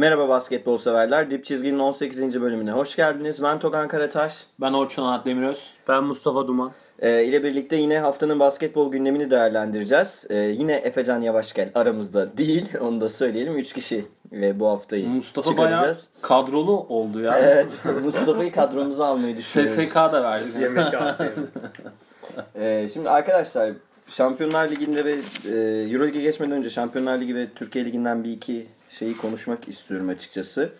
Merhaba basketbol severler. Dip Çizgi'nin 18. bölümüne hoş geldiniz. Ben Togan Karataş. Ben Orçun Anat Demiröz. Ben Mustafa Duman. Ee, ile birlikte yine haftanın basketbol gündemini değerlendireceğiz. Ee, yine Efecan Yavaşgel aramızda değil. Onu da söyleyelim. 3 kişi ve bu haftayı Mustafa bayağı çıkaracağız. kadrolu oldu ya. Evet. Mustafa'yı kadromuza almayı düşünüyoruz. SSK da verdi. Yemek yaptı. Ee, şimdi arkadaşlar Şampiyonlar Ligi'nde ve e, Euroleague'e geçmeden önce Şampiyonlar Ligi ve Türkiye Ligi'nden bir iki şeyi konuşmak istiyorum açıkçası.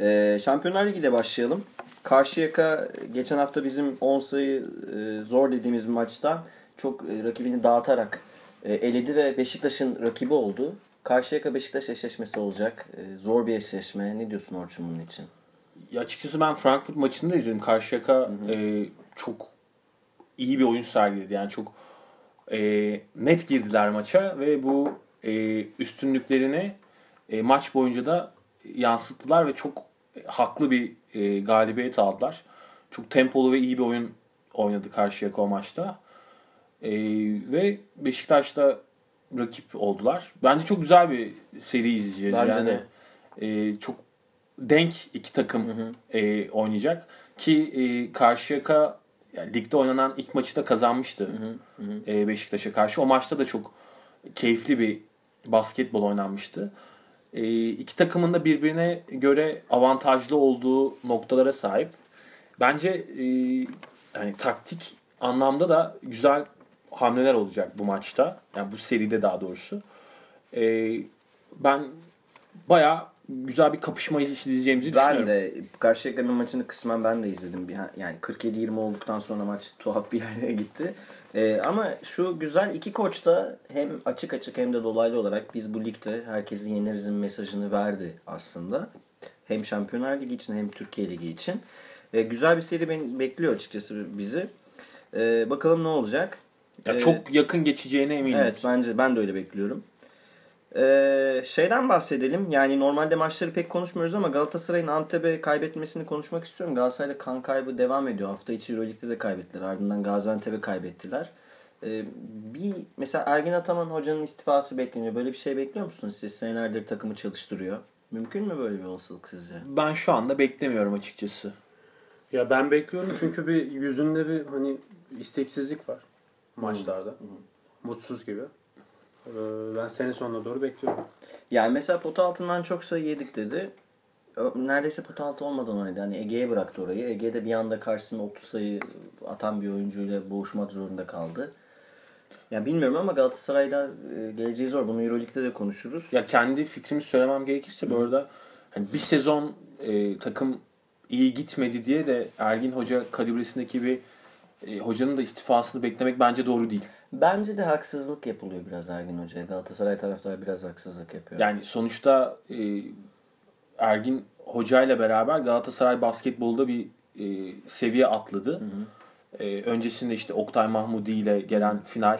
Ee, Şampiyonlar Ligi ile başlayalım. Karşıyaka geçen hafta bizim 10 sayı e, zor dediğimiz maçtan çok e, rakibini dağıtarak e, eledi ve Beşiktaş'ın rakibi oldu. Karşıyaka Beşiktaş eşleşmesi olacak. E, zor bir eşleşme. Ne diyorsun Orçun bunun için? Ya açıkçası ben Frankfurt maçını da izledim. Karşıyaka e, çok iyi bir oyun sergiledi. Yani çok e, net girdiler maça ve bu e, üstünlüklerini e, maç boyunca da yansıttılar ve çok e, haklı bir e, galibiyet aldılar. Çok tempolu ve iyi bir oyun oynadı Karşıyaka o maçta. E, ve Beşiktaş'ta rakip oldular. Bence çok güzel bir seri izleyeceğiz. Bence yani, de. e, çok denk iki takım e, oynayacak. Ki e, Karşıyaka yani ligde oynanan ilk maçı da kazanmıştı e, Beşiktaş'a karşı. O maçta da çok keyifli bir basketbol oynanmıştı. E, iki takımın da birbirine göre avantajlı olduğu noktalara sahip. Bence e, yani taktik anlamda da güzel hamleler olacak bu maçta. Yani bu seride daha doğrusu. E, ben bayağı güzel bir kapışma izleyeceğimizi Ben düşünüyorum. de Karşıyaka'nın maçını kısmen ben de izledim. Yani 47-20 olduktan sonra maç tuhaf bir yere gitti. Ee, ama şu güzel iki koç da hem açık açık hem de dolaylı olarak biz bu ligde herkesi yenerizin mesajını verdi aslında. Hem Şampiyonlar Ligi için hem Türkiye Ligi için. Ee, güzel bir seri beni bekliyor açıkçası bizi. Ee, bakalım ne olacak. Ya Ee, çok yakın geçeceğine eminim. Evet bence ben de öyle bekliyorum. Ee, şeyden bahsedelim. Yani normalde maçları pek konuşmuyoruz ama Galatasaray'ın Antep'e kaybetmesini konuşmak istiyorum. Galatasaray'da kan kaybı devam ediyor. Hafta içi Euroleague'de de kaybettiler. Ardından Gaziantep'e kaybettiler. Ee, bir mesela Ergin Ataman hocanın istifası bekleniyor. Böyle bir şey bekliyor musunuz siz? Senelerdir takımı çalıştırıyor. Mümkün mü böyle bir olasılık sizce? Ben şu anda beklemiyorum açıkçası. ya ben bekliyorum çünkü bir yüzünde bir hani isteksizlik var maçlarda. Mutsuz gibi. Ee, ben sene sonuna doğru bekliyorum. Yani mesela pota altından çok sayı yedik dedi. Neredeyse pota altı olmadan oynadı. Hani Ege'ye bıraktı orayı. Ege'de bir anda karşısına 30 sayı atan bir oyuncuyla boğuşmak zorunda kaldı. Yani bilmiyorum ama Galatasaray'da e, geleceği zor. Bunu Euroleague'de de konuşuruz. Ya kendi fikrimi söylemem gerekirse bu arada hani bir sezon e, takım iyi gitmedi diye de Ergin Hoca kalibresindeki bir e, hocanın da istifasını beklemek bence doğru değil. Bence de haksızlık yapılıyor biraz Ergin Hoca'ya. Galatasaray taraftarı biraz haksızlık yapıyor. Yani sonuçta e, Ergin Hoca ile beraber Galatasaray basketbolda bir e, seviye atladı. E, öncesinde işte Oktay Mahmudi ile gelen final.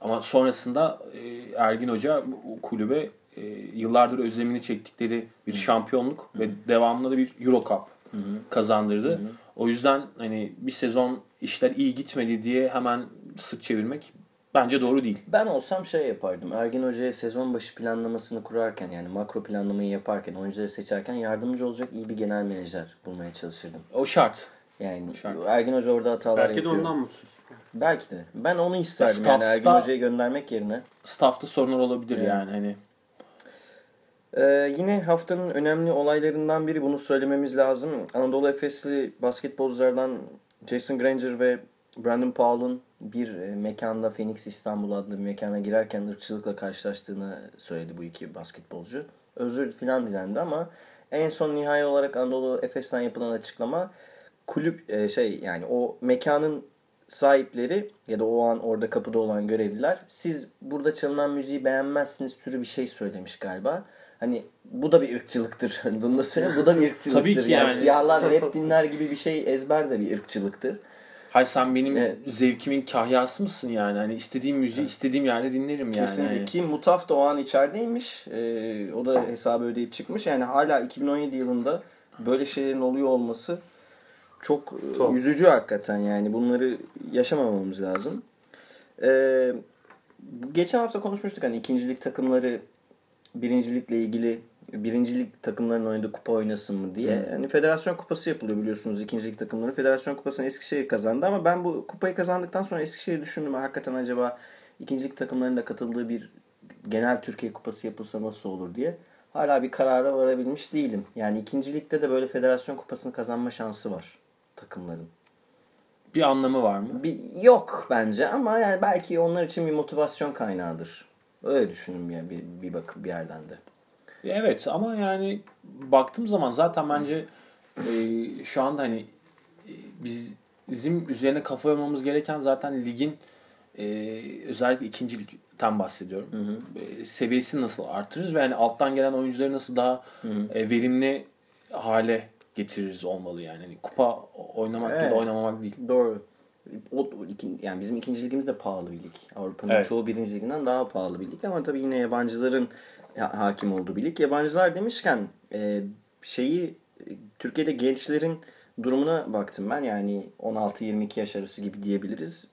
Ama sonrasında e, Ergin Hoca bu kulübe e, yıllardır özlemini çektikleri bir şampiyonluk ve devamında da bir Euro Cup kazandırdı. O yüzden hani bir sezon işler iyi gitmedi diye hemen sırt çevirmek bence doğru değil. Ben olsam şey yapardım. Ergin Hoca'ya sezon başı planlamasını kurarken yani makro planlamayı yaparken, oyuncuları seçerken yardımcı olacak iyi bir genel menajer bulmaya çalışırdım. O şart. Yani Şart. Ergin Hoca orada hatalar Belki de yapıyor. ondan mutsuz. Belki de. Ben onu isterdim Ya yani Ergin Hoca'yı göndermek yerine. Staff'ta sorunlar olabilir Evet. yani hani. Ee, yine haftanın önemli olaylarından biri bunu söylememiz lazım. Anadolu Efesli basketbolculardan Jason Granger ve Brandon Powell'un bir e, mekanda Phoenix İstanbul adlı bir mekana girerken ırkçılıkla karşılaştığını söyledi bu iki basketbolcu. Özür filan dilendi ama en son nihai olarak Anadolu Efes'ten yapılan açıklama kulüp e, şey yani o mekanın sahipleri ya da o an orada kapıda olan görevliler siz burada çalınan müziği beğenmezsiniz türü bir şey söylemiş galiba. Hani bu da bir ırkçılıktır. Hani bunu da söyleyeyim bu da bir ırkçılıktır. Tabii ki yani. yani. Siyahlar rap dinler gibi bir şey ezber de bir ırkçılıktır. Hayır sen benim Evet. zevkimin kahyası mısın yani? Hani istediğim müziği istediğim yerde dinlerim yani. Kesinlikle. Hani. Ki Mutaf da o an içerideymiş. Ee, o da hesabı ödeyip çıkmış. Yani hala 2017 yılında böyle şeylerin oluyor olması çok e, Çok. üzücü hakikaten yani. Bunları yaşamamamız lazım. Ee, geçen hafta konuşmuştuk hani ikincilik takımları birincilikle ilgili birincilik takımlarının oynadığı kupa oynasın mı diye. Hı. Yani federasyon kupası yapılıyor biliyorsunuz ikincilik takımları. Federasyon kupasını Eskişehir kazandı ama ben bu kupayı kazandıktan sonra Eskişehir düşündüm. Hakikaten acaba ikincilik takımlarının da katıldığı bir genel Türkiye kupası yapılsa nasıl olur diye. Hala bir karara varabilmiş değilim. Yani ikincilikte de böyle federasyon kupasını kazanma şansı var takımların. Bir anlamı var mı? Bir, yok bence ama yani belki onlar için bir motivasyon kaynağıdır. Öyle düşünün bir, bir, bir bakıp bir yerden de. Evet ama yani baktığım zaman zaten bence e, şu anda hani e, biz bizim üzerine kafa yormamız gereken zaten ligin e, özellikle ikinci ligden bahsediyorum. Hı hı. E, seviyesini nasıl artırırız ve yani alttan gelen oyuncuları nasıl daha Hı hı. e, verimli hale getiririz olmalı yani. Hani kupa oynamak ya Evet. da oynamamak değil. Doğru. O, yani bizim ikinci ligimiz de pahalı bir lig. Avrupa'nın Evet. çoğu birinci liginden daha pahalı bir lig ama tabii yine yabancıların ha- hakim olduğu bir lig. Yabancılar demişken e, şeyi e, Türkiye'de gençlerin durumuna baktım ben. Yani 16-22 yaş arası gibi diyebiliriz.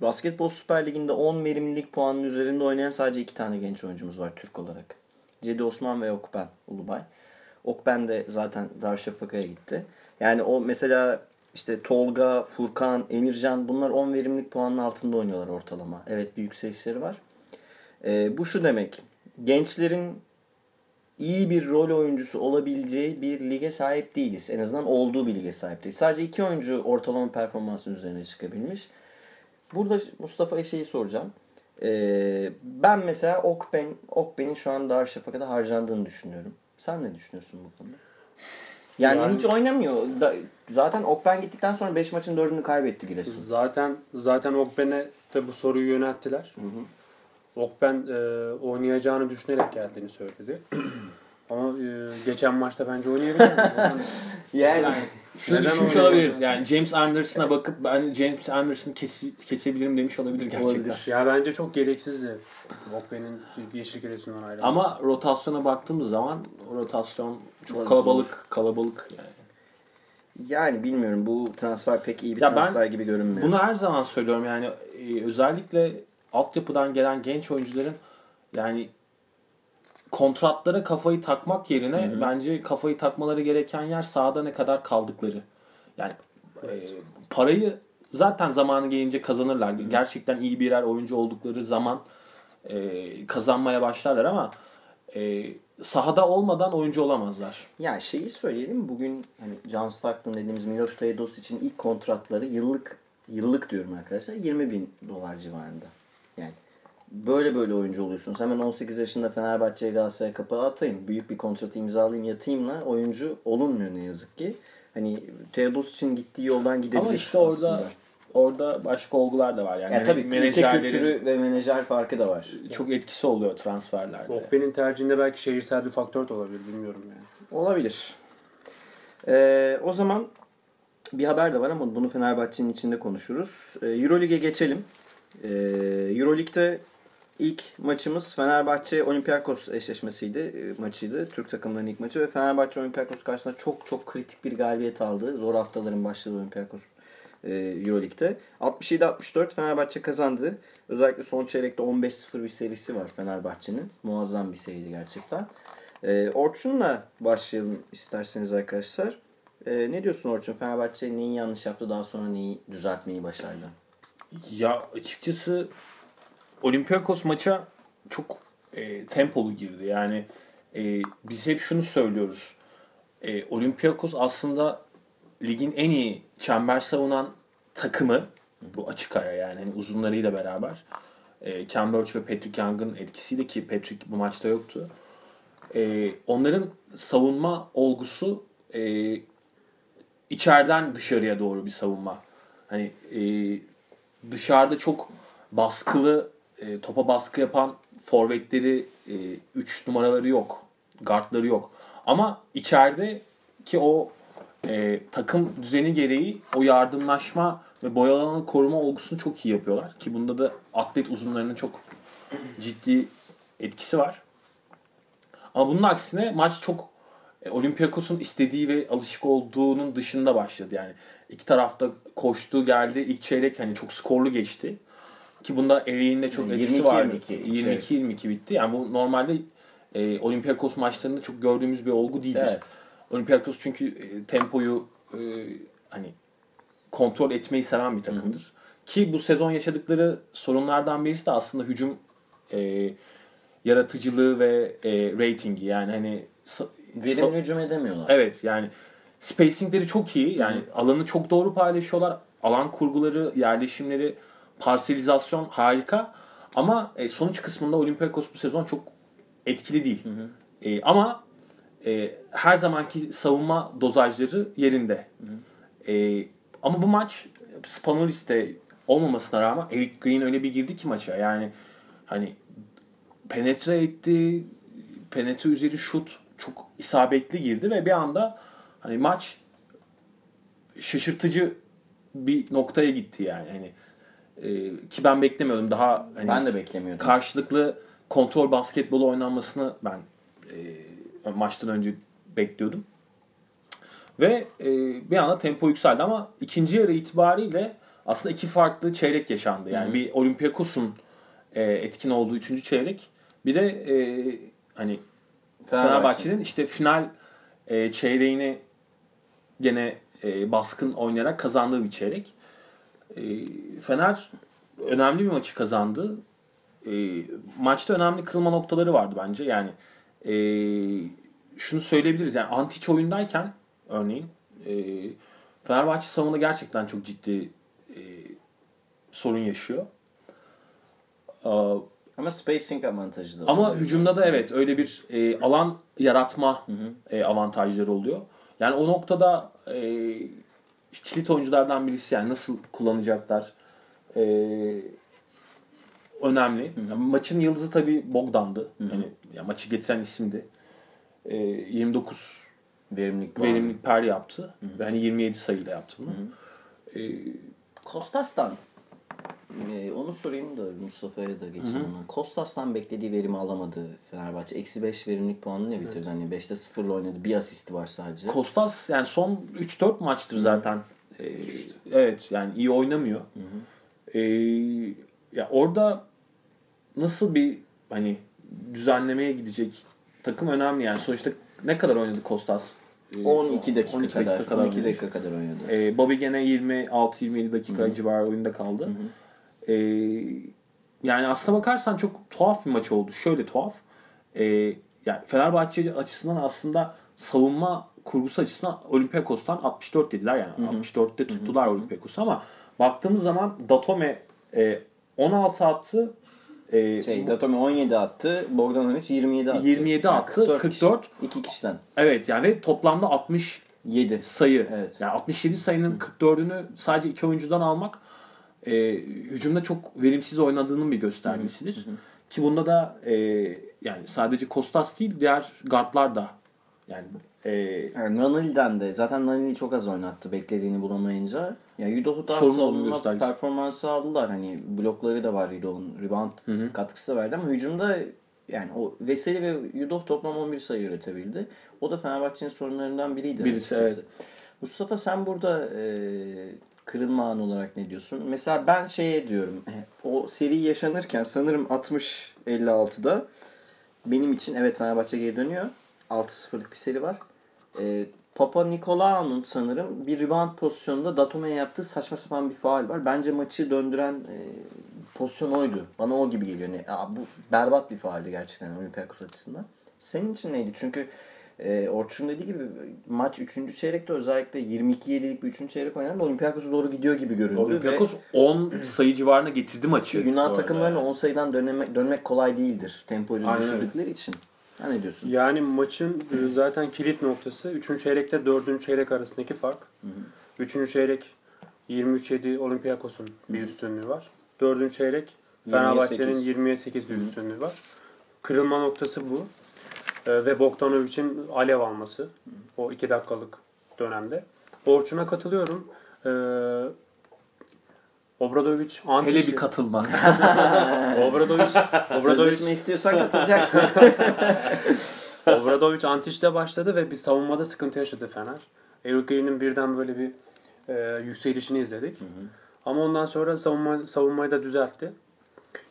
Basketbol Süper Ligi'nde 10 verimlilik puanının üzerinde oynayan sadece iki tane genç oyuncumuz var Türk olarak. Cedi Osman ve Okben Ulubay. Okben de zaten Darüşşafaka'ya gitti. Yani o mesela işte Tolga, Furkan, Emircan bunlar 10 verimlilik puanın altında oynuyorlar ortalama. Evet bir yükselişleri var. Ee, bu şu demek. Gençlerin iyi bir rol oyuncusu olabileceği bir lige sahip değiliz. En azından olduğu bir lige sahip değiliz. Sadece iki oyuncu ortalama performansın üzerine çıkabilmiş. Burada Mustafa'ya şeyi soracağım. Ee, ben mesela Okben, Okben'in şu an Darüşşafaka'da harcandığını düşünüyorum. Sen ne düşünüyorsun bu konuda? Yani, Yani- hiç oynamıyor. Da, zaten Okben gittikten sonra 5 maçın 4'ünü kaybetti Giresun. Zaten zaten Okben'e de bu soruyu yönelttiler. Okben e, oynayacağını düşünerek geldiğini söyledi. Ama e, geçen maçta bence oynayabilir. Yani Şunu Neden düşünmüş olabilir. Yani James Anderson'a bakıp ben James Anderson'ı kesi, kesebilirim demiş olabilir gerçekten. Olabilir. ya bence çok gereksizdi. Okben'in Yeşil Giresun'dan ayrılması. Ama rotasyona baktığımız zaman o rotasyon çok Biraz kalabalık kalabalık yani. yani bilmiyorum bu transfer pek iyi bir Ya transfer gibi görünmüyor. Bunu her zaman söylüyorum yani e, özellikle altyapıdan gelen genç oyuncuların yani kontratlara kafayı takmak yerine Hı hı. bence kafayı takmaları gereken yer sahada ne kadar kaldıkları. Yani e, parayı zaten zamanı gelince kazanırlar. Gerçekten iyi birer oyuncu oldukları zaman e, kazanmaya başlarlar ama e, sahada olmadan oyuncu olamazlar. Ya şeyi söyleyelim bugün hani John Stockton dediğimiz Miloš Teodos için ilk kontratları yıllık yıllık diyorum arkadaşlar 20 bin dolar civarında. Böyle böyle oyuncu oluyorsunuz. Hemen 18 yaşında Fenerbahçe'ye Galatasaray'a kapağı atayım. Büyük bir kontrat imzalayayım yatayımla oyuncu olunmuyor ne yazık ki. Hani Teodos için gittiği yoldan gidebilir Ama işte orada aslında. orada başka olgular da var. Yani, Yani tabii ülke menajerlerin kültürü ve menajer farkı da var. çok etkisi oluyor transferlerde. Okben'in tercihinde belki şehirsel bir faktör de olabilir bilmiyorum yani. Olabilir. Ee, o zaman bir haber de var ama bunu Fenerbahçe'nin içinde konuşuruz. Ee, Euroleague'e geçelim. Ee, Euroleague'de ilk maçımız Fenerbahçe Olympiakos eşleşmesiydi. e, maçıydı. Türk takımlarının ilk maçı ve Fenerbahçe Olympiakos karşısında çok çok kritik bir galibiyet aldı. Zor haftaların başladığı Olympiakos e, Euroleague'de. 67-64 Fenerbahçe kazandı. Özellikle son çeyrekte 15-0 bir serisi var Fenerbahçe'nin. Muazzam bir seriydi gerçekten. Ee, Orçun'la başlayalım isterseniz arkadaşlar. Ee, ne diyorsun Orçun? Fenerbahçe neyi yanlış yaptı daha sonra neyi düzeltmeyi başardı? Ya açıkçası Olympiakos maça çok e, tempolu girdi. Yani e, biz hep şunu söylüyoruz. E, Olympiakos aslında ligin en iyi çember savunan takımı. Bu açık ara yani hani uzunlarıyla beraber. E, Ken Burch ve Patrick Young'ın etkisiyle ki Patrick bu maçta yoktu. E, onların savunma olgusu e, içeriden dışarıya doğru bir savunma. Hani e, dışarıda çok baskılı e, topa baskı yapan forvetleri 3 numaraları yok. Guardları yok. Ama içeride ki o e, takım düzeni gereği o yardımlaşma ve boy koruma olgusunu çok iyi yapıyorlar. Ki bunda da atlet uzunlarının çok ciddi etkisi var. Ama bunun aksine maç çok e, Olympiakos'un istediği ve alışık olduğunun dışında başladı. Yani iki tarafta koştu geldi. İlk çeyrek hani çok skorlu geçti. Ki bunda Eriğin de çok Yani etkisi 22-22 vardı. çeyrek. 22-22 bitti. Yani bu normalde e, Olympiakos maçlarında çok gördüğümüz bir olgu değildir. Evet. Olympiakos çünkü e, tempoyu e, hani kontrol etmeyi seven bir takımdır. Ki bu sezon yaşadıkları sorunlardan birisi de aslında hücum e, yaratıcılığı ve e, ratingi. Yani hani Verimli sa- hücum edemiyorlar. Evet yani spacingleri çok iyi. Yani alanı çok doğru paylaşıyorlar. Alan kurguları, yerleşimleri, parselizasyon harika. Ama e, sonuç kısmında Olympiakos bu sezon çok etkili değil. E, ama e, her zamanki savunma dozajları yerinde. E, ama bu maç Spanulis'te olmamasına rağmen Eric Green öyle bir girdi ki maça. Yani hani penetre etti. Penetre üzeri şut çok isabetli girdi ve bir anda hani maç şaşırtıcı bir noktaya gitti yani. Hani e, ki ben beklemiyordum daha hani Ben de beklemiyordum. karşılıklı kontrol basketbolu oynanmasını ben e, maçtan önce bekliyordum. Ve e, bir anda tempo yükseldi ama ikinci yarı itibariyle aslında iki farklı çeyrek yaşandı. Yani bir Olympiakos'un e, etkin olduğu üçüncü çeyrek. Bir de e, hani Fenerbahçe'nin işte final e, çeyreğini gene e, baskın oynayarak kazandığı bir çeyrek. E, Fener önemli bir maçı kazandı. E, maçta önemli kırılma noktaları vardı bence. Yani e, şunu söyleyebiliriz. Yani Antic oyundayken örneğin e, Fenerbahçe savunma gerçekten çok ciddi e, sorun yaşıyor. Aa, Ama spacing avantajı da ama oluyor. hücumda da evet öyle bir e, alan yaratma e, avantajları oluyor. Yani o noktada e, kilit oyunculardan birisi yani nasıl kullanacaklar e, önemli. Yani maçın yıldızı tabii Bogdan'dı. Hani ya maçı getiren isimdi. E, 29 verimlilik verimlilik per yaptı. Ve hani 27 sayıyla yaptı bunu. E, Kostas'tan e, onu sorayım da Mustafa'ya da geçeyim ona. Kostas'tan beklediği verimi alamadı Fenerbahçe. Eksi 5 verimlilik puanını ne bitirdi? Hani 5'te 0'la oynadı. Bir asisti var sadece. Kostas yani son 3-4 maçtır zaten. Ee, evet yani iyi oynamıyor. Ee, ya orada nasıl bir hani düzenlemeye gidecek takım önemli yani. Sonuçta ne kadar oynadı Kostas? Ee, 12 dakika 12 kadar. dakika kadar 12 oynamış. dakika kadar oynadı. Ee, Bobby gene 26-27 dakika civarı oyunda kaldı. Ee, yani aslına bakarsan çok tuhaf bir maç oldu. Şöyle tuhaf. Ee, yani Fenerbahçe açısından aslında savunma kurgusu açısından Olympiakos'tan 64 dediler yani. 64'te tuttular Olympiakos'u ama baktığımız zaman Datome e, 16 attı. E, Şey, Datome 17 attı. Bogdanovic 27 attı. 27 attı, 44. 2 kişiden. evet yani ve toplamda 60 7. sayı. Evet. Yani 67 sayının 44'ünü sadece iki oyuncudan almak e, hücumda çok verimsiz oynadığının bir göstergesidir. Ki bunda da e, yani sadece Kostas değil diğer guardlar da yani e, Yani Nanili'den de zaten Nanili çok az oynattı beklediğini bulamayınca. Yani Sorun olduğunu savunma performansı aldılar. Hani blokları da var Yudoh'un. Rebound katkısı da verdi ama hücumda yani o Veseli ve Yudoh toplam 11 sayı üretebildi. O da Fenerbahçe'nin sorunlarından biriydi. Birisi, açıkçası. Mustafa sen burada e, kırılma anı olarak ne diyorsun? Mesela ben şeye diyorum. e, O seri yaşanırken sanırım 60-56'da benim için evet Fenerbahçe geri dönüyor. 6-0'lık bir seri var. E, Papa Nikolaou'nun sanırım bir rebound pozisyonunda Datome'ye yaptığı saçma sapan bir faal var. Bence maçı döndüren e, pozisyon oydu. Bana o gibi geliyor. Ne, aa, bu berbat bir faaldi gerçekten Olympiakos açısından. Senin için neydi? Çünkü e, Orçun dediği gibi maç 3. çeyrekte özellikle 22-7'lik bir 3. çeyrek oynandı. Olympiakos'a doğru gidiyor gibi göründü. Olympiakos 10 sayı civarına getirdi maçı. Ve bu Yunan takımlarına yani. 10 sayıdan dönmek, dönmek kolay değildir. Tempoyu düşürdükleri için. Ha ne diyorsun? Yani maçın e, zaten kilit noktası 3. çeyrekte 4. çeyrek arasındaki fark. 3. çeyrek 23-7 Olympiakos'un bir üstünlüğü var. 4. çeyrek Fenerbahçe'nin 27-8. 27-8 bir üstünlüğü var. Kırılma noktası bu. E, ve Bogdanovic'in alev alması o 2 dakikalık dönemde. Orçun'a katılıyorum. E, Obradovic anti Hele bir katılma. Obradovic Obradovic Sözleşme istiyorsan katılacaksın. Obradovic Antic'te başladı ve bir savunmada sıkıntı yaşadı Fener. Eric Green'in birden böyle bir e, yükselişini izledik. Ama ondan sonra savunma, savunmayı da düzeltti.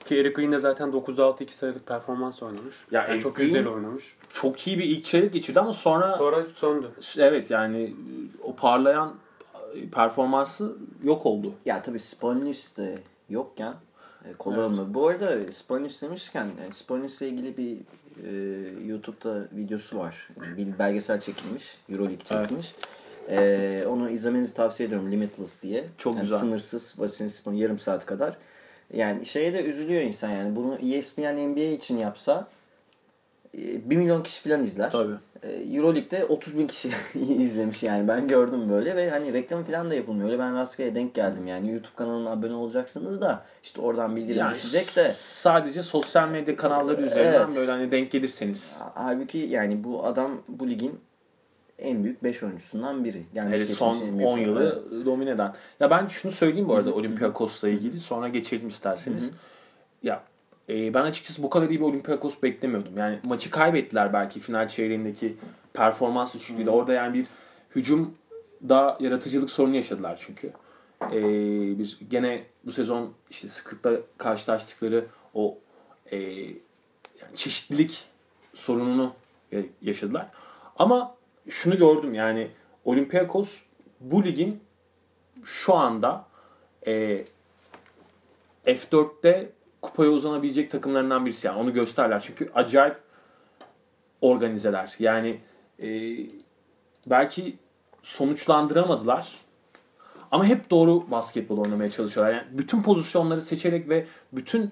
Ki Eric Green de zaten 9'da 6 2 sayılık performans oynamış. Ya yani Eric çok yüzdeli oynamış. Çok iyi bir ilk çeyrek geçirdi ama sonra, Sonra söndü. evet yani o parlayan performansı yok oldu. Ya tabii Sponis de yokken e, kolay olmadı. Bu arada Sponis demişken yani Sponis'le ilgili bir e, YouTube'da videosu var. Bir belgesel çekilmiş. Euroleague çekilmiş. E, onu izlemenizi tavsiye ediyorum. Limitless diye. Çok yani güzel. Sınırsız Vasilin Spon yarım saat kadar. Yani şeye de üzülüyor insan yani. Bunu E ESPN NBA için yapsa e, 1 milyon kişi falan izler. Tabii. E, Euroleague'de 30 bin kişi izlemiş yani ben gördüm böyle ve hani reklam falan da yapılmıyor. Öyle ben rastgele denk geldim yani YouTube kanalına abone olacaksınız da işte oradan bildirim Yani düşecek de sadece sosyal medya kanalları üzerinden Evet. böyle hani denk gelirseniz. halbuki yani bu adam bu ligin en büyük 5 oyuncusundan biri. Gelmiş Hele son en büyük 10 yılı domine eden. Ya ben şunu söyleyeyim bu arada Olympiakos'la ilgili. Sonra geçelim isterseniz. Ya e, ben açıkçası bu kadar iyi bir Olympiakos beklemiyordum. Yani maçı kaybettiler belki final çeyreğindeki performans düşüklüğüyle. Orada yani bir hücum da yaratıcılık sorunu yaşadılar çünkü. E, bir gene bu sezon işte sıklıkla karşılaştıkları o e, yani çeşitlilik sorununu ya- yaşadılar. Ama şunu gördüm yani Olympiakos bu ligin şu anda e, F4'te kupaya uzanabilecek takımlarından birisi. Yani onu gösterler. Çünkü acayip organizeler. Yani e, belki sonuçlandıramadılar. Ama hep doğru basketbol oynamaya çalışıyorlar. Yani bütün pozisyonları seçerek ve bütün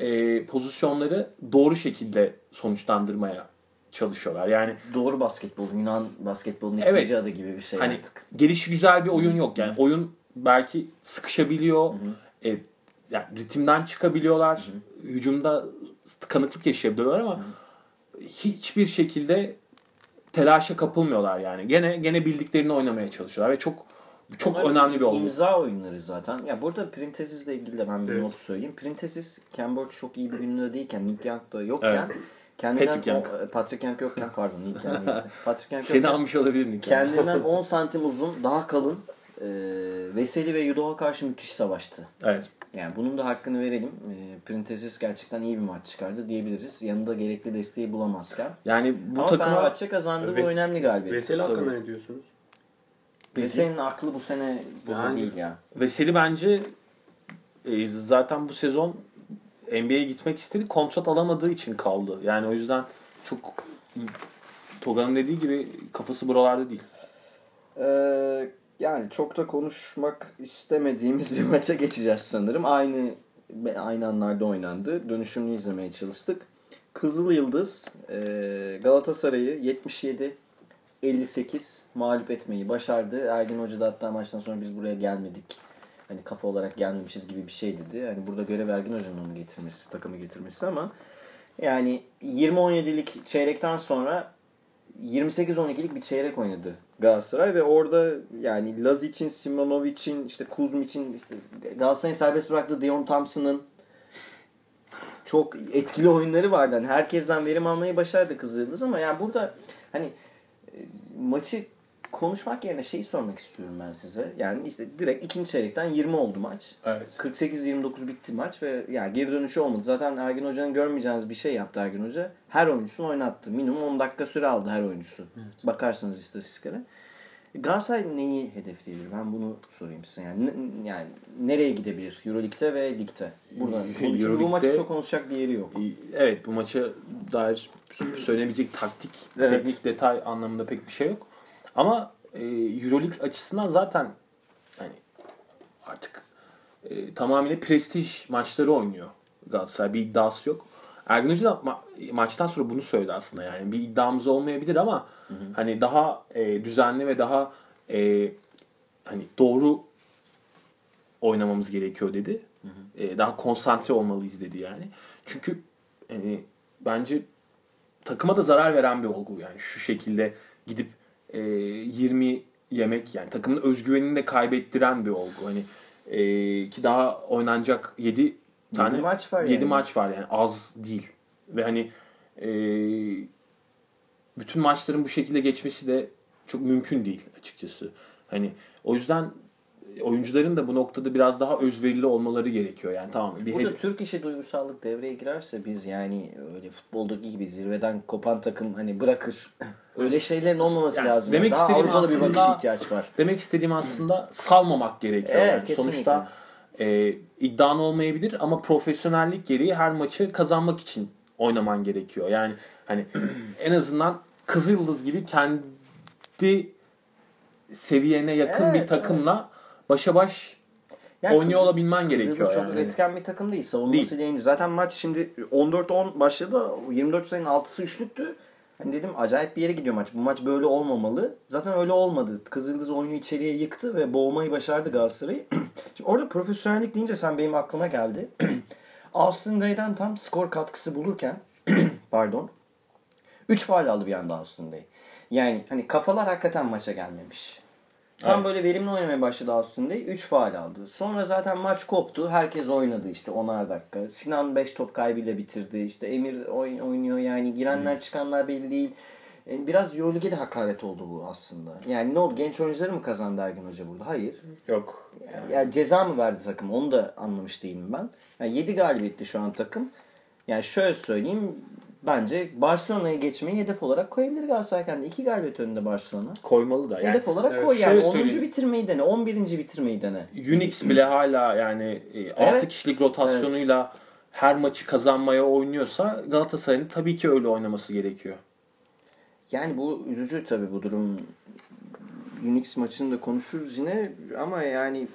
e, pozisyonları doğru şekilde sonuçlandırmaya çalışıyorlar. Yani doğru basketbol, Yunan basketbolunun Evet. ikinci adı gibi bir şey hani artık. gelişi güzel bir oyun yok. Yani oyun belki sıkışabiliyor. E, yani ritimden çıkabiliyorlar. Hücumda tıkanıklık yaşayabiliyorlar ama hiçbir şekilde telaşa kapılmıyorlar yani. Gene gene bildiklerini oynamaya çalışıyorlar ve çok çok Onların önemli bir olgu. İmza oyunları zaten. Ya burada Printezis'le ilgili de ben bir Evet. not söyleyeyim. Printezis, Cambridge çok iyi bir gününde değilken, Nick Young da yokken Evet. Kendinden Patrick Young. o- Patrick Young yokken pardon Nick Young. Patrick Young Seni almış olabilir Nick. kendinden 10 santim uzun, daha kalın e, Veseli ve Yudoh'a karşı müthiş savaştı. Evet. Yani bunun da hakkını verelim. E, Printezis gerçekten iyi bir maç çıkardı diyebiliriz. Yanında gerekli desteği bulamazken. Yani bu Ama takıma Fenerbahçe kazandı. Bu Ves- önemli galibiyet. Veseli hakkında Tabii. ne diyorsunuz? Veseli'nin aklı bu sene burada Yani. değil ya. Veseli bence e, zaten bu sezon NBA'ye gitmek istedi. Kontrat alamadığı için kaldı. Yani o yüzden çok Toga'nın dediği gibi kafası buralarda değil. Ee, yani çok da konuşmak istemediğimiz bir maça geçeceğiz sanırım. Aynı aynı anlarda oynandı. Dönüşümünü izlemeye çalıştık. Kızıl Yıldız e, Galatasaray'ı 77 58 mağlup etmeyi başardı. Ergin Hoca da hatta maçtan sonra biz buraya gelmedik. Hani kafa olarak gelmemişiz gibi bir şey dedi. Hani burada görev Ergin Hoca'nın onu getirmesi, takımı getirmesi ama yani 20-17'lik çeyrekten sonra 28-12'lik bir çeyrek oynadı Galatasaray ve orada yani Lazic'in, Simonovic'in, işte Kuzmic'in, işte Galatasaray'ın serbest bıraktığı Dion Thompson'ın çok etkili oyunları vardı. Yani herkesten verim almayı başardı Kızıldız ama yani burada hani e, maçı konuşmak yerine şeyi sormak istiyorum ben size. Yani işte direkt ikinci çeyrekten 20 oldu maç. Evet. 48-29 bitti maç ve yani geri dönüşü olmadı. Zaten Ergin Hoca'nın görmeyeceğiniz bir şey yaptı Ergin Hoca. Her oyuncusunu oynattı. Minimum 10 dakika süre aldı her oyuncusu. Bakarsanız istatistiklere. Galatasaray neyi hedefleyebilir? Ben bunu sorayım size. Yani, ne- yani nereye gidebilir? Euroleague'de ve ligde. Burada. Çünkü bu maçı çok konuşacak bir yeri yok. Evet bu maça dair söylenebilecek taktik, Evet. teknik detay anlamında pek bir şey yok. Ama e, Euroleague açısından zaten yani artık e, tamamıyla prestij maçları oynuyor Galatasaray. Bir iddiası yok. Ergin Hoca da ma- maçtan sonra bunu söyledi aslında yani. Bir iddiamız olmayabilir ama hani daha e, düzenli ve daha e, hani doğru oynamamız gerekiyor dedi. E, daha konsantre olmalıyız dedi yani. Çünkü hani bence takıma da zarar veren bir olgu yani şu şekilde gidip e, 20 yemek yani takımın özgüvenini de kaybettiren bir olgu. Hani e, ki daha oynanacak 7 tane maç var 7 yani. maç var yani az değil. Ve hani e, bütün maçların bu şekilde geçmesi de çok mümkün değil açıkçası. Hani o yüzden oyuncuların da bu noktada biraz daha özverili olmaları gerekiyor. Yani tamam bir Burada Türk işi duygusallık devreye girerse biz yani öyle futboldaki gibi zirveden kopan takım hani bırakır. Öyle şeylerin olmaması Yani lazım. demek Daha istediğim Avrupalı bir aslında- bakış ihtiyaç var. Demek istediğim aslında salmamak gerekiyor. Evet, yani. kesinlikle. Sonuçta e, iddian olmayabilir ama profesyonellik gereği her maçı kazanmak için oynaman gerekiyor. Yani hani en azından Kızıldız gibi kendi seviyene yakın Evet, bir takımla başa baş Yani oynuyor Kızıl- olabilmen gerekiyor. Kızıldız çok yani. üretken bir takım değil. Savunması değil. Zaten maç şimdi 14-10 başladı. 24 sayının 6'sı üçlüktü. Hani dedim acayip bir yere gidiyor maç. Bu maç böyle olmamalı. Zaten öyle olmadı. Kızıldız oyunu içeriye yıktı ve boğmayı başardı Galatasaray'ı. Şimdi orada profesyonellik deyince sen benim aklıma geldi. Austin Day'den tam skor katkısı bulurken pardon 3 faal aldı bir anda Austin Day. Yani hani kafalar hakikaten maça gelmemiş. Tam Evet. böyle verimli oynamaya başladı Austin Day. 3 faal aldı. Sonra zaten maç koptu. Herkes oynadı işte 10'ar dakika. Sinan 5 top kaybıyla bitirdi. İşte Emir oyn- oynuyor yani. Girenler çıkanlar belli değil. E, Biraz Euroleague'e de hakaret oldu bu aslında. Yani ne oldu? Genç oyuncuları mı kazandı Ergin Hoca burada? Hayır. Yok. Yani ceza mı verdi takım? Onu da anlamış değilim ben. Yani 7 galibiyetli şu an takım. Yani şöyle söyleyeyim. Bence Barcelona'ya geçmeyi hedef olarak koyabilir Galatasaray kendi. 2 galibiyet önünde Barcelona. Koymalı da. Yani hedef olarak evet, koy yani. şöyle 10. söyleyeyim. bitirmeyi dene. 11. bitirmeyi dene. Unix bile hala yani 6 kişilik rotasyonuyla her maçı kazanmaya oynuyorsa Galatasaray'ın tabii ki öyle oynaması gerekiyor. Yani bu üzücü tabii bu durum. Unix maçını da konuşuruz yine ama yani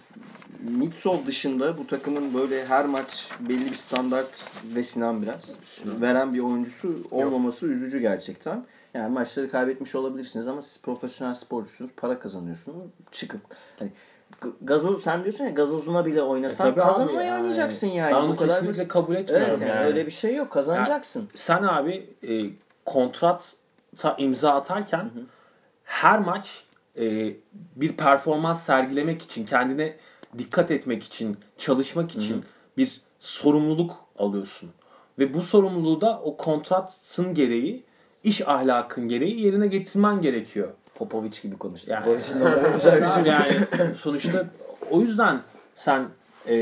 Mitsov dışında bu takımın böyle her maç belli bir standart ve Sinan biraz veren bir oyuncusu olmaması üzücü gerçekten. Yani maçları kaybetmiş olabilirsiniz ama siz profesyonel sporcusunuz, para kazanıyorsunuz. Çıkıp hani gazoz sen diyorsun ya gazozuna bile oynasan E kazanmaya yani. oynayacaksın yani. Ben bu kadar kesinlikle basit. kabul etmiyorum Evet yani, yani. öyle bir şey yok. Kazanacaksın. Sen abi e, kontrata imza atarken her maç e, bir performans sergilemek için, kendine dikkat etmek için, çalışmak için bir sorumluluk alıyorsun. Ve bu sorumluluğu da o kontratın gereği, iş ahlakın gereği yerine getirmen gerekiyor. Popovic gibi konuştu. Yani, Popovic'in de yani sonuçta o yüzden sen e,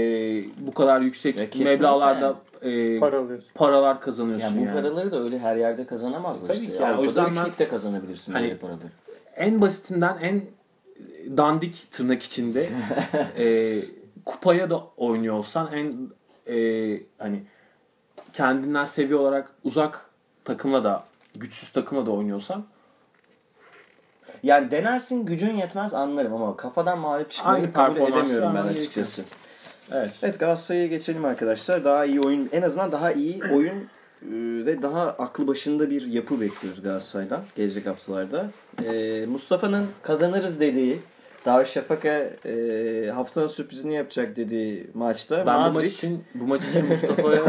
bu kadar yüksek meblağlarda e, Para alıyorsun. paralar kazanıyorsun Yani bu yani. paraları da öyle her yerde kazanamazlar Tabii işte. ki yani. O yüzden ben- üçlükte kazanabilirsin Hani- böyle paraları. En basitinden en dandik tırnak içinde e, kupaya da oynuyor olsan en e, hani kendinden seviye olarak uzak takımla da güçsüz takımla da oynuyorsan Yani denersin gücün yetmez anlarım ama kafadan mağlup çıkmayı Aynı kabul performans edemiyorum ben açıkçası. evet. Evet Galatasaray'a geçelim arkadaşlar. Daha iyi oyun, en azından daha iyi oyun e, ve daha aklı başında bir yapı bekliyoruz Galatasaray'dan gelecek haftalarda. E, Mustafa'nın kazanırız dediği, Darüşşafaka e, haftanın sürprizini yapacak dediği maçta Ben bu Madrid maç için bu maç için Mustafa'ya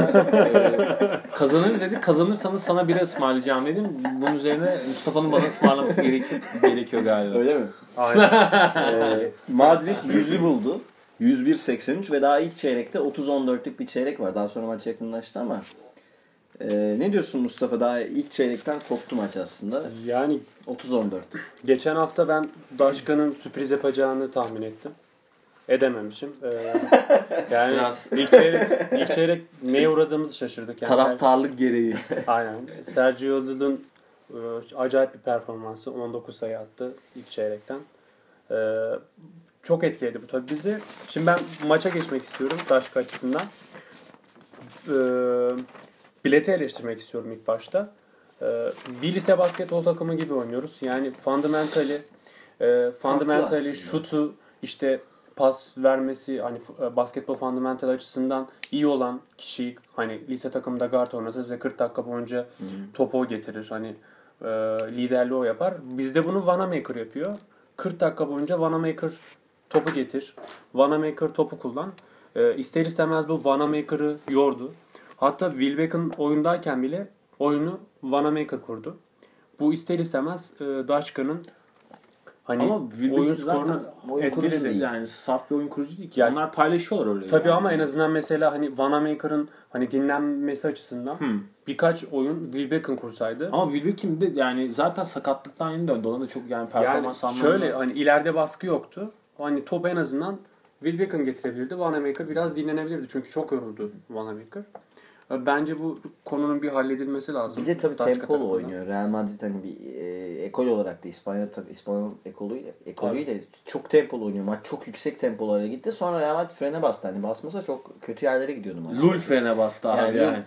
e, kazanırız dedi. Kazanırsanız sana bira ısmarlayacağım dedim. Bunun üzerine Mustafa'nın bana ısmarlaması gerekiyor, gerekiyor galiba. öyle mi? Aynen. Ee, Madrid 100'ü buldu. 101-83 ve daha ilk çeyrekte 30-14'lük bir çeyrek var. Daha sonra maç yakınlaştı ama. Ee, ne diyorsun Mustafa? Daha ilk çeyrekten koptu maç aslında. yani 30-14. geçen hafta ben Daşka'nın sürpriz yapacağını tahmin ettim. Edememişim. Ee, yani Biraz- ilk çeyrek, ilk çeyrek neye uğradığımızı şaşırdık. Yani Taraftarlık gereği. Aynen. Sergio Yıldız'ın e, acayip bir performansı. 19 sayı attı ilk çeyrekten. E, çok etkiledi bu tabii bizi. Şimdi ben maça geçmek istiyorum Daşka açısından. E, bileti eleştirmek istiyorum ilk başta. E, bir lise basketbol takımı gibi oynuyoruz. Yani fundamentally e, fundamentally şutu işte pas vermesi hani f- basketbol fundamental açısından iyi olan kişiyi hani lise takımında guard oynatırız ve 40 dakika boyunca topu o getirir. Hani e, liderliği o yapar. Bizde bunu Vanamaker yapıyor. 40 dakika boyunca Vanamaker topu getir. Vanamaker topu kullan. E, ister istemez bu Vanamaker'ı yordu. Hatta Wilbeck'in oyundayken bile oyunu Vanamaker kurdu. Bu ister istemez e, Daşka'nın hani Ama Wilbeck oyun skorunu oyun kurucu etkiledi. değil. Yani saf bir oyun kurucu değil ki. Yani- Onlar paylaşıyorlar öyle. Tabii yani. ama en azından mesela hani Vanamaker'ın hani dinlenmesi açısından Hmm. birkaç oyun Wilbeck'in kursaydı. Ama Wilbeck'in de yani zaten sakatlıktan yeni döndü. Ona da çok yani yani performans anlamında. şöyle hani ileride baskı yoktu. Hani top en azından Will getirebilirdi. Wanamaker biraz dinlenebilirdi. Çünkü çok yoruldu Wanamaker. Bence bu konunun bir halledilmesi lazım. Bir de tabii Daçka tempolu tarafından. oynuyor. Real Madrid hani bir e, ekol olarak da İspanya tabii İspanyol ekolüyle ekolüyle çok tempolu oynuyor. Maç çok yüksek tempolara gitti. Sonra Real Madrid frene bastı. Hani basmasa çok kötü yerlere gidiyordu maç. Lul frene bastı abi Yani yani.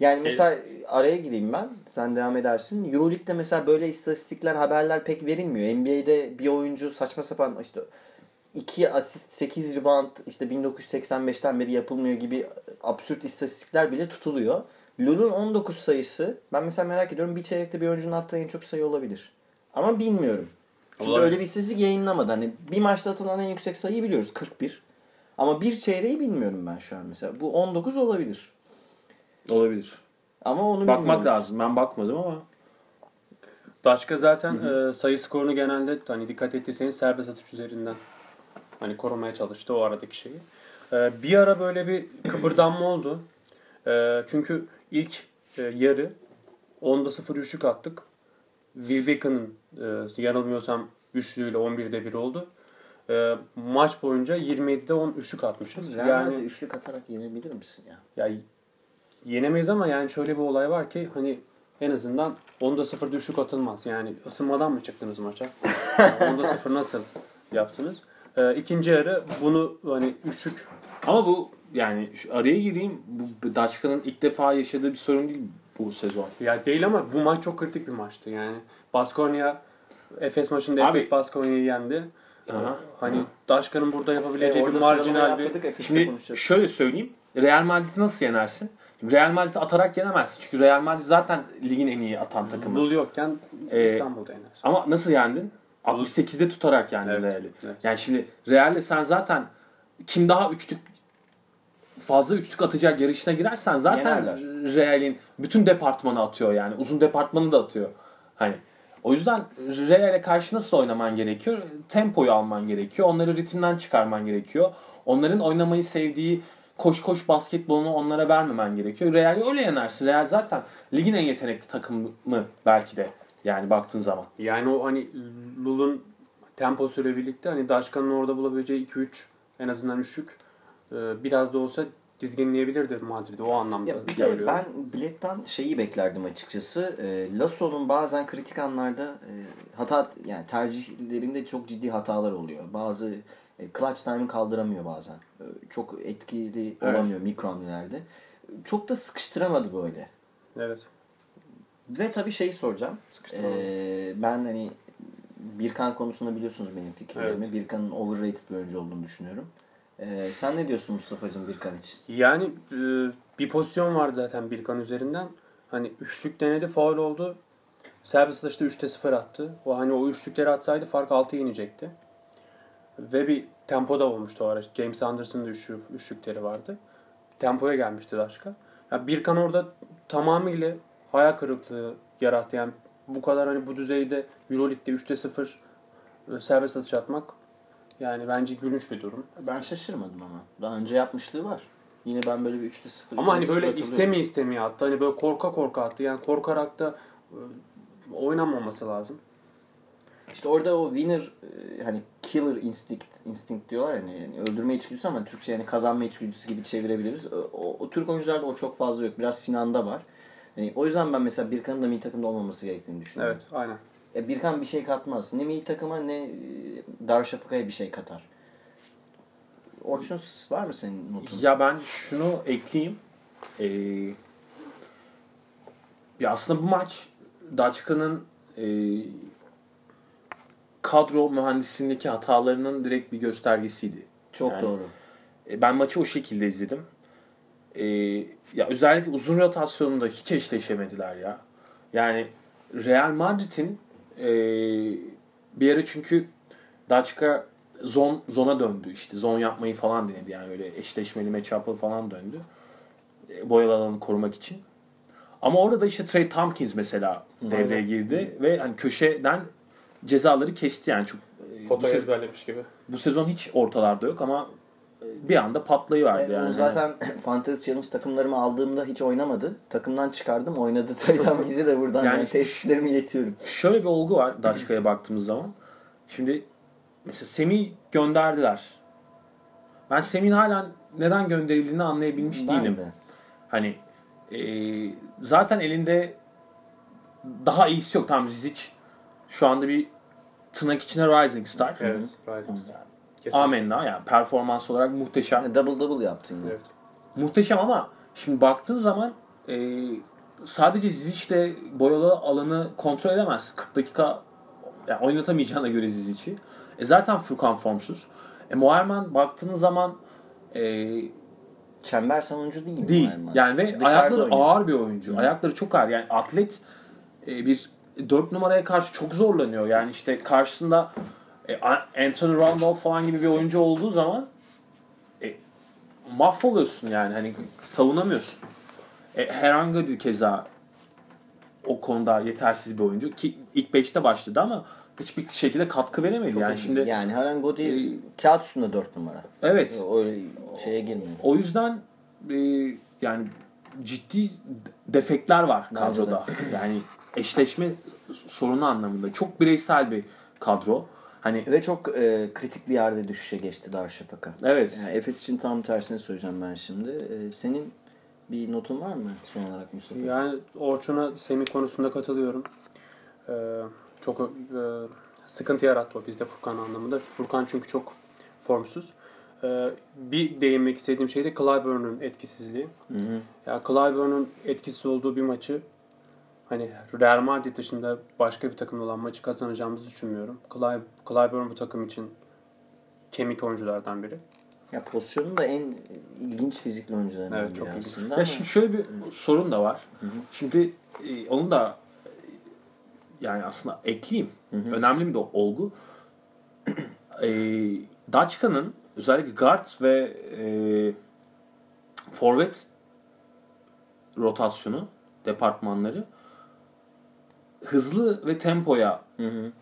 Yani mesela araya gireyim ben. Sen devam edersin. Euroleague'de mesela böyle istatistikler, haberler pek verilmiyor. NBA'de bir oyuncu saçma sapan işte 2 asist 8 rebound işte 1985'ten beri yapılmıyor gibi absürt istatistikler bile tutuluyor. Lul'un 19 sayısı ben mesela merak ediyorum bir çeyrekte bir oyuncunun attığı en çok sayı olabilir. Ama bilmiyorum. Çünkü Olabilir. öyle bir istatistik yayınlamadı. Hani bir maçta atılan en yüksek sayıyı biliyoruz 41. Ama bir çeyreği bilmiyorum ben şu an mesela. Bu 19 olabilir. Olabilir. Ama onu Bakmak bilmiyoruz. lazım. Ben bakmadım ama. Daçka zaten e, sayı skorunu genelde hani dikkat ettiyseniz serbest atış üzerinden hani korumaya çalıştı o aradaki şeyi. E, bir ara böyle bir kıpırdanma oldu. E, çünkü ilk e, yarı 10'da 0 üçlük attık. Will Beacon'ın e, yanılmıyorsam üçlüğüyle 11'de 1 oldu. E, maç boyunca 27'de 10 üçlük atmışız. Real yani üçlük atarak yenebilir misin ya? ya yenemeyiz ama yani şöyle bir olay var ki hani en azından onda sıfır düşük atılmaz. Yani ısınmadan mı çıktınız maça? Yani onda sıfır nasıl yaptınız? Ee, ikinci yarı bunu hani üçlük Ama bu yani şu araya gireyim. Bu Daçka'nın ilk defa yaşadığı bir sorun değil bu sezon. ya değil ama bu maç çok kritik bir maçtı yani. Baskonya Efes maçında Abi- Efes Baskonya'yı yendi. Aha. Hani Daşkan'ın burada E, yapabileceği bir marjinal bir Şimdi şöyle söyleyeyim. Real Madrid'i nasıl yenersin? Şimdi Real Madrid'i atarak yenemezsin. Çünkü Real Madrid zaten ligin en iyi atan takımı. Bul yokken Ee, İstanbul'da yenersin. Ama nasıl yendin? 68'de tutarak yendin Evet, Real'i. evet. Yani şimdi Real'le sen zaten kim daha üçlük fazla üçlük atacak yarışına girersen zaten Yenerler. Real'in bütün departmanı atıyor yani. Uzun departmanı da atıyor. Hani o yüzden Real'e karşı nasıl oynaman gerekiyor? Tempoyu alman gerekiyor. Onları ritimden çıkarman gerekiyor. Onların oynamayı sevdiği koş koş basketbolunu onlara vermemen gerekiyor. Real'i öyle yenersin. Real zaten ligin en yetenekli takımı belki de. Yani baktığın zaman. Yani o hani Lul'un temposuyla birlikte hani Daşkan'ın orada bulabileceği 2-3 en azından üçlük e, biraz da olsa dizginleyebilirdi Madrid'i o anlamda Ya bir de ben Bilet'ten şeyi beklerdim açıkçası. E, Lasso'nun bazen kritik anlarda e, hata yani tercihlerinde çok ciddi hatalar oluyor. Bazı e, clutch time'ı kaldıramıyor bazen. E, çok etkili Evet. olamıyor mikro hamlelerde. Çok da sıkıştıramadı böyle. Evet. Ve tabii şeyi soracağım. Ee, ben hani Birkan konusunda biliyorsunuz benim fikirlerimi. Evet. Birkan'ın overrated bir oyuncu olduğunu düşünüyorum. Ee, sen ne diyorsun Mustafa'cığım Birkan için? Yani e, bir pozisyon vardı zaten Birkan üzerinden. Hani üçlük denedi, faul oldu. Serbest atışta 3'te 0 attı. O hani o üçlükleri atsaydı fark 6'ya inecekti. Ve bir tempo da olmuştu o ara. James Anderson'ın da üçlü, üçlükleri vardı. Tempoya gelmişti Daşka. Ya Birkan orada tamamıyla hayal kırıklığı yarattı. Yani bu kadar hani bu düzeyde Euroleague'de 3'te 0 e, serbest atış atmak yani bence gülünç bir durum. Ben şaşırmadım ama. Daha önce yapmışlığı var. Yine ben böyle bir 3'te 0 Ama hani böyle istemeye istemeye attı. Hani böyle korka korka attı. Yani korkarak da e, oynanmaması lazım. İşte orada o winner e, hani killer instinct instinct diyorlar yani, yani öldürme içgüdüsü ama Türkçe yani kazanma içgüdüsü gibi çevirebiliriz. O, o, o Türk oyuncularda o çok fazla yok. Biraz Sinan'da var. Yani o yüzden ben mesela Birkan'ın da milli takımda olmaması gerektiğini düşünüyorum. Evet aynen. E, Birkan bir şey katmaz. Ne milli takıma ne e, Darüşşafaka'ya bir şey katar. Orçun var mı senin notun? Ya ben şunu ekleyeyim. Ee, ya aslında bu maç Daçka'nın e, kadro mühendisliğindeki hatalarının direkt bir göstergesiydi. Çok Yani- doğru. E, ben maçı o şekilde izledim. E, ya özellikle uzun rotasyonunda hiç eşleşemediler ya. Yani Real Madrid'in e, bir ara çünkü Daçka zon zona döndü işte zon yapmayı falan denedi yani öyle eşleşmeli matchup'ı falan döndü. E, boyalı alanı korumak için. Ama orada da işte Trey Tompkins mesela devreye girdi ve hani köşeden cezaları kesti yani çok e, bu, Potayı se- ezberlemiş gibi. bu sezon hiç ortalarda yok ama bir anda patlayıverdi E, yani. o zaten Fantasy Challenge takımlarımı aldığımda hiç oynamadı. Takımdan çıkardım. Oynadı. Tam bizi de buradan Yani- yani, teessüflerimi iletiyorum. Şöyle bir olgu var Daçka'ya baktığımız zaman. Şimdi mesela Semih gönderdiler. ben Semih'in hala neden gönderildiğini anlayabilmiş Ben değilim. de. Hani e, zaten elinde daha iyisi yok. Tamam Zizic şu anda bir tırnak içine rising star. Evet. Rising Star. Kesinlikle. Amenna yani performans olarak muhteşem. Double double yaptın. Evet. Muhteşem ama şimdi baktığın zaman e, sadece Zizic'le boyalı alanı kontrol edemez. 40 dakika yani oynatamayacağına göre Zizic'i. E zaten Furkan formsuz. E Moerman baktığınız zaman e, Çember savunucu değil. değil. Moerman. Yani ve Dışarıda ayakları oynuyor. ağır bir oyuncu. Ayakları çok ağır. Yani atlet e, bir 4 numaraya karşı çok zorlanıyor. Yani işte karşısında e, Anthony Randolph falan gibi bir oyuncu olduğu zaman e, mahvoluyorsun yani. Hani savunamıyorsun. E, herhangi bir keza o konuda yetersiz bir oyuncu ki ilk 5'te başladı ama hiçbir şekilde katkı veremedi. yani şimdi yani Haren Godi e, kağıt üstünde 4 numara. evet Öyle şeye girmiyor. O yüzden e, yani ciddi defekler var kadroda. Yani eşleşme sorunu anlamında. Çok bireysel bir kadro. Hani Ve çok e, kritik bir yerde düşüşe geçti Darüşşafaka. evet. Yani Efes için tam tersini söyleyeceğim ben şimdi. E, senin bir notun var mı son olarak Mustafa? Yani Orçun'a Semih konusunda katılıyorum. Ee, çok e, sıkıntı yarattı o bizde Furkan anlamında. Furkan çünkü çok formsuz. Ee, bir değinmek istediğim şey de Clyburn'un etkisizliği. Hı hı. Ya Clyburn'un etkisiz olduğu bir maçı hani Real Madrid dışında başka bir takımla olan maçı kazanacağımızı düşünmüyorum. Cly, Clyburn bu takım için kemik oyunculardan biri. Ya pozisyonun da en ilginç fizikli oyuncularından Evet, biri çok ilginç. aslında. Ya ama- şimdi şöyle bir sorun da var. Şimdi e, onu da e, yani aslında ekleyeyim. Önemli bir de olgu. e, Daçka'nın özellikle guard ve e, forvet rotasyonu departmanları hızlı ve tempoya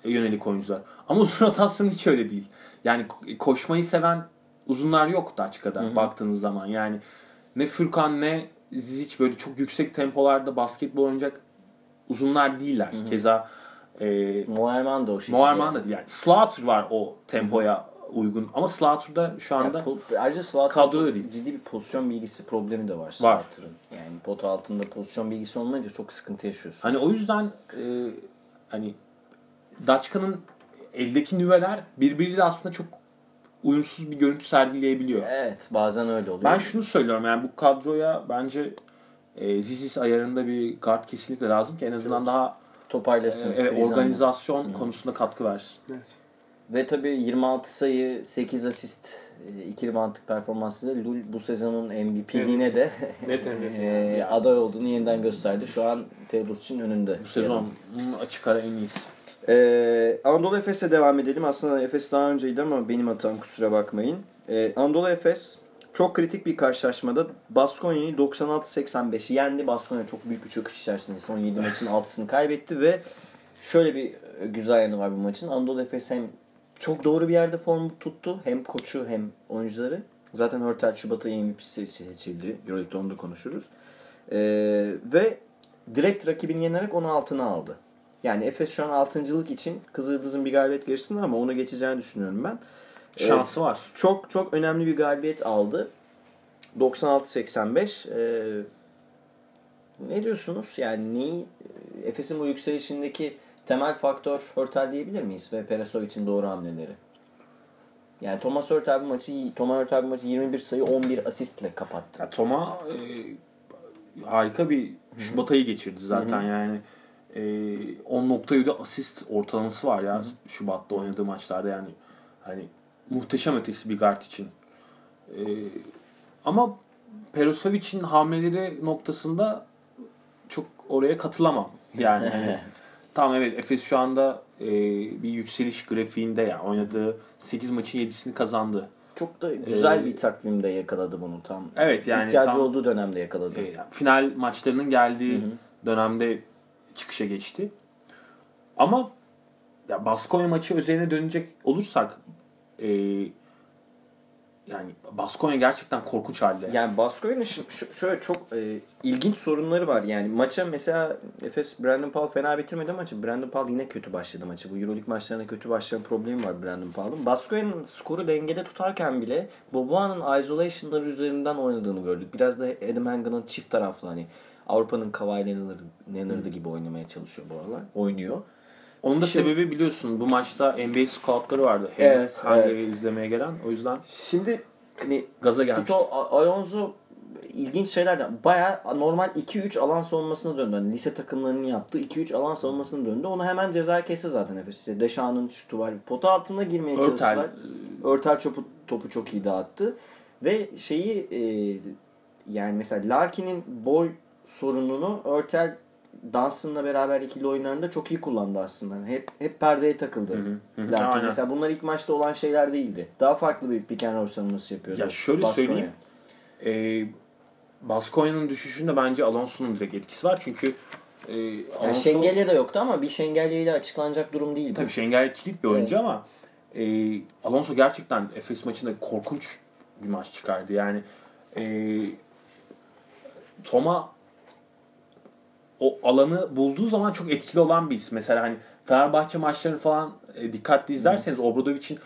yönelik oyuncular. Ama uzun rotasyon hiç öyle değil. Yani ko- koşmayı seven uzunlar yok Daçka'da baktığınız zaman. Yani ne Furkan ne Zizic böyle çok yüksek tempolarda basketbol oynayacak uzunlar değiller. Keza e, Moerman da o şekilde. Moerman da değil. Yani Slaughter var o tempoya uygun. Ama Slaughter'da şu anda po- ayrıca Slaughter'ın kadroda değil. ciddi bir pozisyon bilgisi problemi de var Var. Slaughter'ın. Yani pot altında pozisyon bilgisi olmayınca çok sıkıntı yaşıyorsun. Hani o yüzden e, hani Daçka'nın eldeki nüveler birbiriyle aslında çok uyumsuz bir görüntü sergileyebiliyor. Evet bazen öyle oluyor. Ben şunu söylüyorum yani bu kadroya bence e, Zizis ayarında bir guard kesinlikle lazım ki en azından daha e, toparlasın. evet, kriz anı. organizasyon konusunda katkı versin. Ve tabii 26 sayı, 8 asist, e, ikili mantık performansıyla Lul bu sezonun MVP'liğine de Net MVP. e, aday olduğunu yeniden gösterdi. Şu an Teodosic'in önünde. Bu sezonun açık ara en iyisi. Ee, Anadolu Efes'e devam edelim. Aslında Efes daha önceydi ama benim hatam kusura bakmayın. Ee, Anadolu Efes çok kritik bir karşılaşmada Baskonya'yı 96-85 yendi. Baskonya çok büyük bir çöküş içerisinde. Son 7 maçın 6'sını kaybetti ve şöyle bir e, güzel yanı var bu maçın. Anadolu Efes hem çok doğru bir yerde formu tuttu. Hem koçu hem oyuncuları. Zaten Hörtel Şubat ayı MVP'si seçildi. Euroleague'de onu da konuşuruz. Ee, ve direkt rakibini yenerek onu altına aldı. Yani Efes şu an altıncılık için Kızıldız'ın bir galibiyet gerisinde ama onu geçeceğini düşünüyorum ben. Ee, Şansı var. çok çok önemli bir galibiyet aldı. 96-85. Ee, ne diyorsunuz? Yani neyi Efes'in bu yükselişindeki temel faktör Hörtel diyebilir miyiz? Ve Perasovic'in doğru hamleleri. Yani Thomas Hörtel bu maçı Thomas Hörtel bu maçı 21 sayı 11 asistle kapattı. Ya Toma e, harika bir Şubat ayı geçirdi zaten yani. E, 10.7 asist ortalaması var ya Şubat'ta oynadığı maçlarda yani. Hani muhteşem ötesi bir guard için. E, ama Perosovic'in hamleleri noktasında çok oraya katılamam. Yani hani tamam evet Efes şu anda e, bir yükseliş grafiğinde ya oynadığı 8 maçın 7'sini kazandı. Çok da güzel Ee, bir takvimde yakaladı bunu tam. Evet, yani ihtiyacı tam- olduğu dönemde yakaladı. E, final maçlarının geldiği dönemde çıkışa geçti. Ama ya Baskonya maçı üzerine dönecek olursak e, yani Baskonya gerçekten korkunç halde. Yani Baskonya'nın şöyle çok e, ilginç sorunları var. Yani maça mesela Efes Brandon Paul fena bitirmedi maçı. Brandon Paul yine kötü başladı maçı. Bu Euroleague maçlarında kötü başlayan problemi var Brandon Paul'un. Baskonya'nın skoru dengede tutarken bile Boboa'nın isolation'ları üzerinden oynadığını gördük. Biraz da Adam Hangen'ın çift taraflı hani Avrupa'nın Kawhi Leonard'ı gibi oynamaya çalışıyor bu aralar. Oynuyor. Onun da Şimdi, sebebi biliyorsun bu maçta NBA scoutları vardı. Evet, Hangi evet. izlemeye gelen. O yüzden Şimdi hani gaza gelmiş. Sito Alonso ilginç şeylerden baya normal 2-3 alan savunmasına döndü. Hani lise takımlarının yaptığı 2-3 alan savunmasına döndü. Onu hemen ceza kesti zaten Efes. Deşan'ın şutu var. Pota altına girmeye Örtel. çalıştılar. Örtel topu, topu çok iyi dağıttı. Ve şeyi e, yani mesela Larkin'in boy sorununu Örtel Dunson'la beraber ikili oyunlarında çok iyi kullandı aslında. Hep hep perdeye takıldı. Hı hı, hı. mesela bunlar ilk maçta olan şeyler değildi. Daha farklı bir pick and roll savunması yapıyordu. Ya şöyle Baskonya. söyleyeyim. E, Baskonya'nın düşüşünde bence Alonso'nun direkt etkisi var. Çünkü e, Alonso... yani Şengelye de yoktu ama bir Şengelye ile açıklanacak durum değil. Tabii Şengelye kilit bir oyuncu evet. ama e, Alonso gerçekten Efes maçında korkunç bir maç çıkardı. Yani e, Toma o alanı bulduğu zaman çok etkili olan bir isim. Mesela hani Fenerbahçe maçlarını falan e, dikkatli izlerseniz Obradovic'in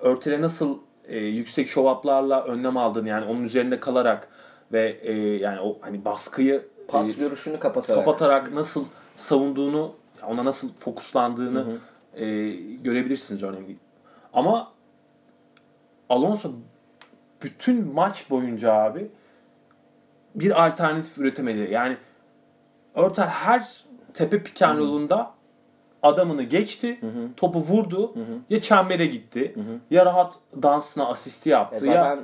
örtele nasıl e, yüksek şovaplarla önlem aldığını yani onun üzerinde kalarak ve e, yani o hani baskıyı pas e, görüşünü kapatarak kapatarak nasıl savunduğunu ona nasıl fokuslandığını hı hı. E, görebilirsiniz örneğin. Ama Alonso bütün maç boyunca abi bir alternatif üretemedi. Yani Örtel her tepe piken yolunda adamını geçti, hı hı. topu vurdu, hı hı. ya çembere gitti, hı hı. ya rahat dansına asisti yaptı, e zaten, ya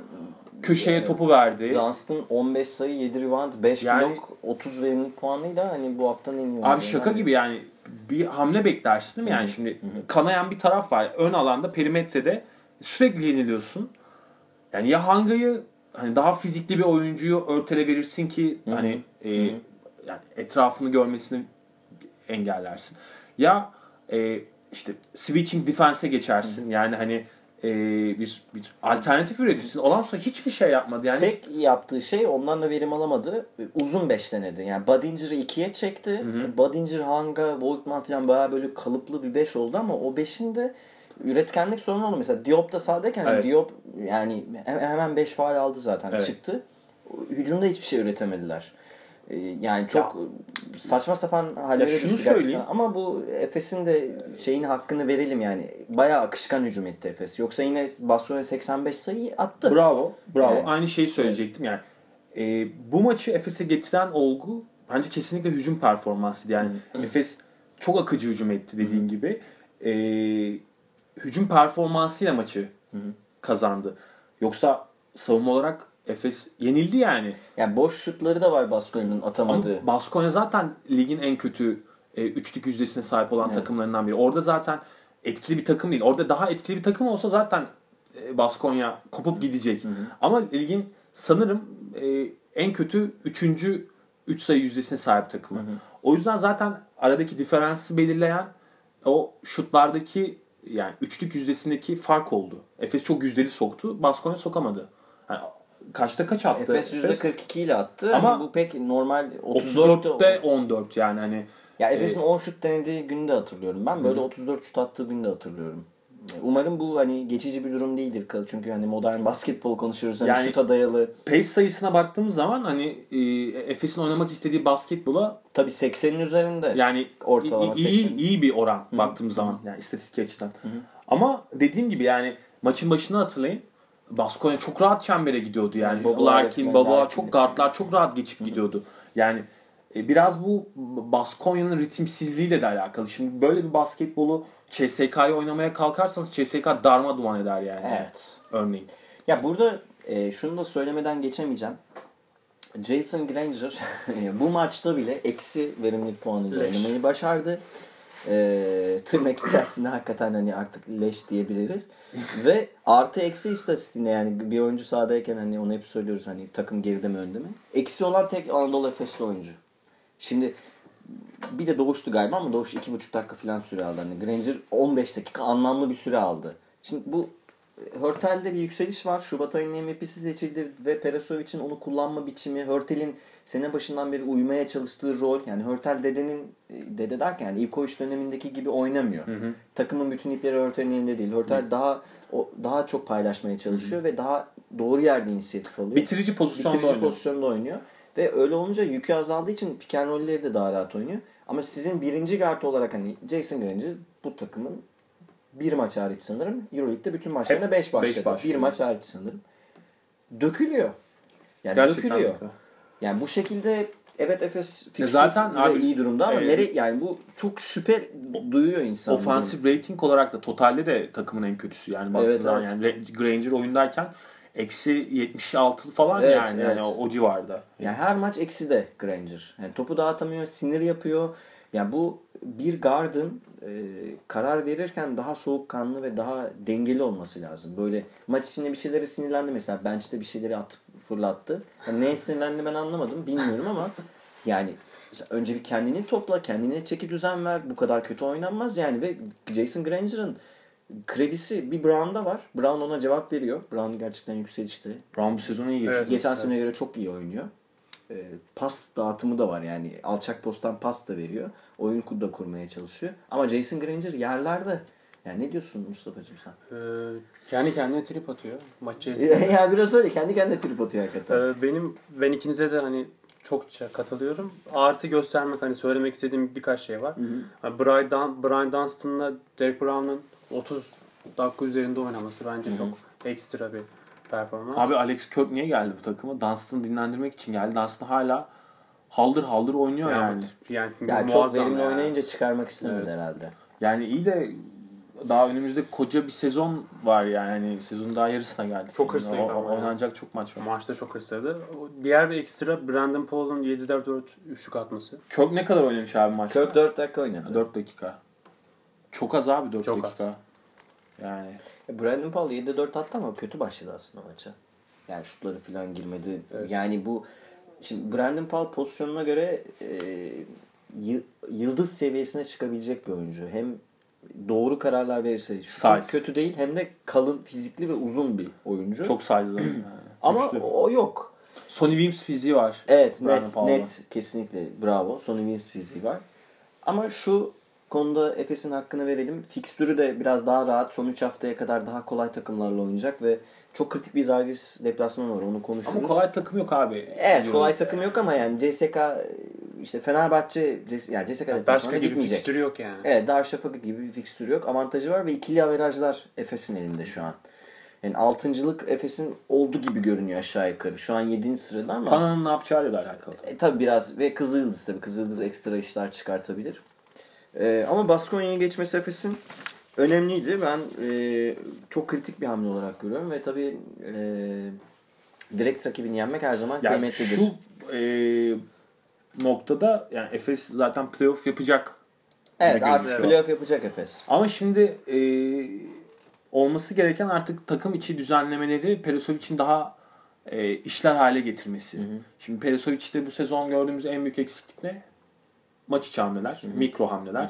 köşeye e, topu verdi. Dunstan 15 sayı, 7 rebound, 5 yani, blok, 30 verimlilik puanıyla hani bu haftanın en iyi Abi şaka yani. gibi yani bir hamle beklersin değil mi? Yani hı hı. şimdi hı kanayan bir taraf var. Ön alanda, perimetrede sürekli yeniliyorsun. Yani ya Hanga'yı hani daha fizikli bir oyuncuyu örtele verirsin ki hani e, yani etrafını görmesini engellersin. Ya e, işte switching defense'e geçersin. Hı. Yani hani e, bir bir alternatif üretirsin. Olansa hiçbir şey yapmadı. Yani Tek yaptığı şey ondan da verim alamadı. Uzun beş denedi. Yani Badinger'ı ikiye çekti. Hı Badinger, Hanga, Volkman falan bayağı böyle kalıplı bir beş oldu ama o beşin de üretkenlik sorunu oldu. Mesela Diop da sahadayken evet. Diop yani hemen 5 faal aldı zaten evet. çıktı. Hücumda hiçbir şey üretemediler. Ee, yani çok ya, saçma sapan hallere düştü gerçekten. Söyleyeyim. Ama bu Efes'in de şeyin hakkını verelim yani. Bayağı akışkan hücum etti Efes. Yoksa yine Barcelona 85 sayı attı. Bravo. Bravo. Evet. Aynı şeyi söyleyecektim yani. E, bu maçı Efes'e getiren olgu bence kesinlikle hücum performansıydı. Yani. Efes çok akıcı hücum etti dediğin Hı-hı. gibi. E, hücum performansıyla maçı Hı-hı. kazandı. Yoksa savunma olarak Efes yenildi yani. Yani boş şutları da var Baskonya'nın atamadığı. Ama Baskonya zaten ligin en kötü e, üçlük yüzdesine sahip olan evet. takımlarından biri. Orada zaten etkili bir takım değil. Orada daha etkili bir takım olsa zaten e, Baskonya kopup gidecek. Hı hı. Ama ligin sanırım e, en kötü üçüncü üç sayı yüzdesine sahip takımı. Hı hı. O yüzden zaten aradaki diferansı belirleyen o şutlardaki yani üçlük yüzdesindeki fark oldu. Efes çok yüzdeli soktu. Baskonya sokamadı. Yani kaçta kaç attı? Efes %42 ile attı. Ama hani bu pek normal 34'te 14 yani hani. Ya Efes'in e, 10 şut denediği günü de hatırlıyorum. Ben böyle hı. 34 şut attığı günü de hatırlıyorum. Umarım bu hani geçici bir durum değildir. Çünkü hani modern basketbol konuşuyoruz. Hani yani şuta dayalı. Pace sayısına baktığımız zaman hani e, Efes'in oynamak istediği basketbola tabii 80'in üzerinde. Yani ortalama iyi 80. iyi bir oran Hı. baktığımız zaman yani istatistik açıdan. Hı. Ama dediğim gibi yani maçın başını hatırlayın. Baskonya çok rahat çembere gidiyordu yani. yani Larkin, Baba çok guardlar çok rahat geçip gidiyordu. Yani e, biraz bu Baskonya'nın ritimsizliğiyle de alakalı. Şimdi böyle bir basketbolu CSK'yı oynamaya kalkarsanız CSK darma duman eder yani. Evet. Örneğin. Ya burada e, şunu da söylemeden geçemeyeceğim. Jason Granger bu maçta bile eksi verimlilik puanıyla oynamayı başardı e, tırnak içerisinde hakikaten hani artık leş diyebiliriz. Ve artı eksi istatistiğinde yani bir oyuncu sahadayken hani onu hep söylüyoruz hani takım geride mi önde mi? Eksi olan tek Anadolu Efesli oyuncu. Şimdi bir de Doğuş'tu galiba ama Doğuş 2,5 dakika falan süre aldı. Hani Granger 15 dakika anlamlı bir süre aldı. Şimdi bu Hörtel'de bir yükseliş var. Şubat ayının MVP'si seçildi ve Perasovic'in onu kullanma biçimi, Hörtel'in sene başından beri uymaya çalıştığı rol. Yani Hörtel dedenin, e, dede derken yani Ivkovic dönemindeki gibi oynamıyor. Hı hı. Takımın bütün ipleri Hörtel'in elinde değil. Hörtel hı. daha o, daha çok paylaşmaya çalışıyor hı hı. ve daha doğru yerde inisiyatif alıyor. Bitirici pozisyonda Bitirici oynuyor. pozisyonda oynuyor. Ve öyle olunca yükü azaldığı için pick and roll'leri de daha rahat oynuyor. Ama sizin birinci guard olarak hani Jason Granger bu takımın bir maç hariç sanırım. Euroleague'de bütün maçlarına 5 başladı. Beş bir maç hariç sanırım. Dökülüyor. Yani Gerçekten dökülüyor. De. Yani bu şekilde evet Efes ya zaten abi, iyi durumda ama e, nere yani bu çok süper duyuyor insan. Ofansif rating olarak da totalde de takımın en kötüsü yani baktığı evet, evet. yani Granger oyundayken eksi 76 falan evet, yani, evet. yani o, o civarda. Yani her maç eksi de Granger. Yani topu dağıtamıyor, sinir yapıyor. Yani bu bir guard'ın e, karar verirken daha soğukkanlı ve daha dengeli olması lazım. Böyle maç içinde bir şeyleri sinirlendi mesela. Bench'te bir şeyleri atıp fırlattı. Yani neye sinirlendi ben anlamadım bilmiyorum ama yani önce bir kendini topla, kendine çeki düzen ver. Bu kadar kötü oynanmaz yani ve Jason Granger'ın kredisi bir Brown'da var. Brown ona cevap veriyor. Brown gerçekten yükselişte. Brown bu sezonu iyi geçti. Evet, Geçen evet. seneye göre çok iyi oynuyor. E, pas dağıtımı da var yani. Alçak posttan pas da veriyor. Oyun da kurmaya çalışıyor. Ama Jason Granger yerlerde. Yani ne diyorsun Mustafa'cığım sen? Ee, kendi kendine trip atıyor maç içerisinde. ya biraz öyle kendi kendine trip atıyor hakikaten. Ee, benim ben ikinize de hani çokça katılıyorum. Artı göstermek hani söylemek istediğim birkaç şey var. Hı hı. Yani Brian, Dun Brian Dunstan'la Derek Brown'un 30 dakika üzerinde oynaması bence hı hı. çok ekstra bir performans. Abi Alex Kirk niye geldi bu takıma? Dunstan'ı dinlendirmek için geldi. Dunstan hala haldır haldır oynuyor yani. Yani, yani çok verimli yani. oynayınca çıkarmak istemedi evet. herhalde. Yani iyi de daha önümüzde koca bir sezon var yani. Hani sezon daha yarısına geldi. Çok hırslıydı yani. ama. Oynanacak çok maç var. Maçta çok hırslıydı. Diğer bir ekstra Brandon Paul'un 7-4 üçlük atması. Kirk ne kadar oynamış abi maçta? Kirk 4 dakika oynadı. 4 dakika. Çok az abi 4 çok dakika. Az. Yani. Brandon Paul 7-4 attı ama kötü başladı aslında maça. Yani şutları falan girmedi. Evet. Yani bu şimdi Brandon Paul pozisyonuna göre e, yıldız seviyesine çıkabilecek bir oyuncu. Hem doğru kararlar verirse şut kötü değil hem de kalın fizikli ve uzun bir oyuncu. Çok size'lı. yani. Ama Güçlü. o yok. Sonny Williams fiziği var. Evet Brandon net Paul'da. net kesinlikle bravo. Sonny Williams fiziği var. Ama şu konuda Efes'in hakkını verelim. Fikstürü de biraz daha rahat. Son 3 haftaya kadar daha kolay takımlarla oynayacak ve çok kritik bir Zalgiris deplasmanı var. Onu konuşuruz. Ama kolay takım yok abi. Evet kolay takım yok ama yani CSK işte Fenerbahçe yani CSK yani deplasmanına gitmeyecek. fikstürü yok yani. Evet Darüşşafaka gibi bir fikstürü yok. Avantajı var ve ikili averajlar Efes'in elinde şu an. Yani altıncılık Efes'in oldu gibi görünüyor aşağı yukarı. Şu an 7. sırada ama. Pana'nın ne yapacağıyla da alakalı. E, tabii biraz ve Kızıldız tabii. Kızıldız ekstra işler çıkartabilir. E, ama Baskonya'ya geçmesi Efes'in önemliydi. Ben e, çok kritik bir hamle olarak görüyorum ve tabii e, direkt rakibini yenmek her zaman yani kıymetlidir. Şu e, noktada yani Efes zaten playoff yapacak. Evet artık playoff yapacak Efes. Ama şimdi e, olması gereken artık takım içi düzenlemeleri Perisovic'in daha e, işler hale getirmesi. Hı hı. Şimdi Perisovic'te bu sezon gördüğümüz en büyük eksiklik ne? Maç içi hamleler, Hı-hı. mikro hamleler.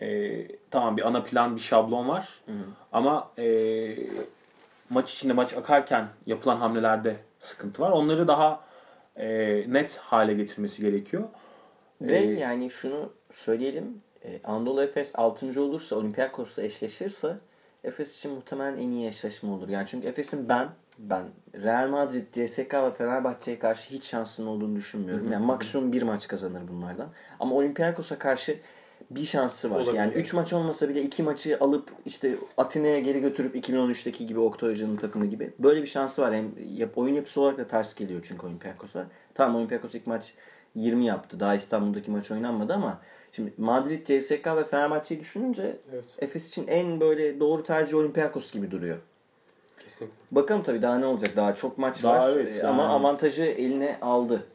E, tamam bir ana plan, bir şablon var. Hı-hı. Ama e, maç içinde maç akarken yapılan hamlelerde sıkıntı var. Onları daha e, net hale getirmesi gerekiyor. Ve ee, yani şunu söyleyelim. E, Anadolu Efes 6. olursa Olympiakos'la eşleşirse Efes için muhtemelen en iyi eşleşme olur. Yani çünkü Efes'in ben ben Real Madrid, CSK ve Fenerbahçe'ye karşı hiç şansının olduğunu düşünmüyorum. Yani maksimum bir maç kazanır bunlardan. Ama Olympiakos'a karşı bir şansı var. Olabilir. Yani 3 maç olmasa bile 2 maçı alıp işte Atina'ya geri götürüp 2013'teki gibi Oktay Hoca'nın takımı gibi. Böyle bir şansı var. Hem yap, oyun yapısı olarak da ters geliyor çünkü Olympiakos'a. Tamam Olympiakos ilk maç 20 yaptı. Daha İstanbul'daki maç oynanmadı ama şimdi Madrid, CSK ve Fenerbahçe'yi düşününce evet. Efes için en böyle doğru tercih Olympiakos gibi duruyor. Kesinlikle. Bakalım tabii daha ne olacak. Daha çok maç daha var. Evet, ama yani. avantajı eline aldı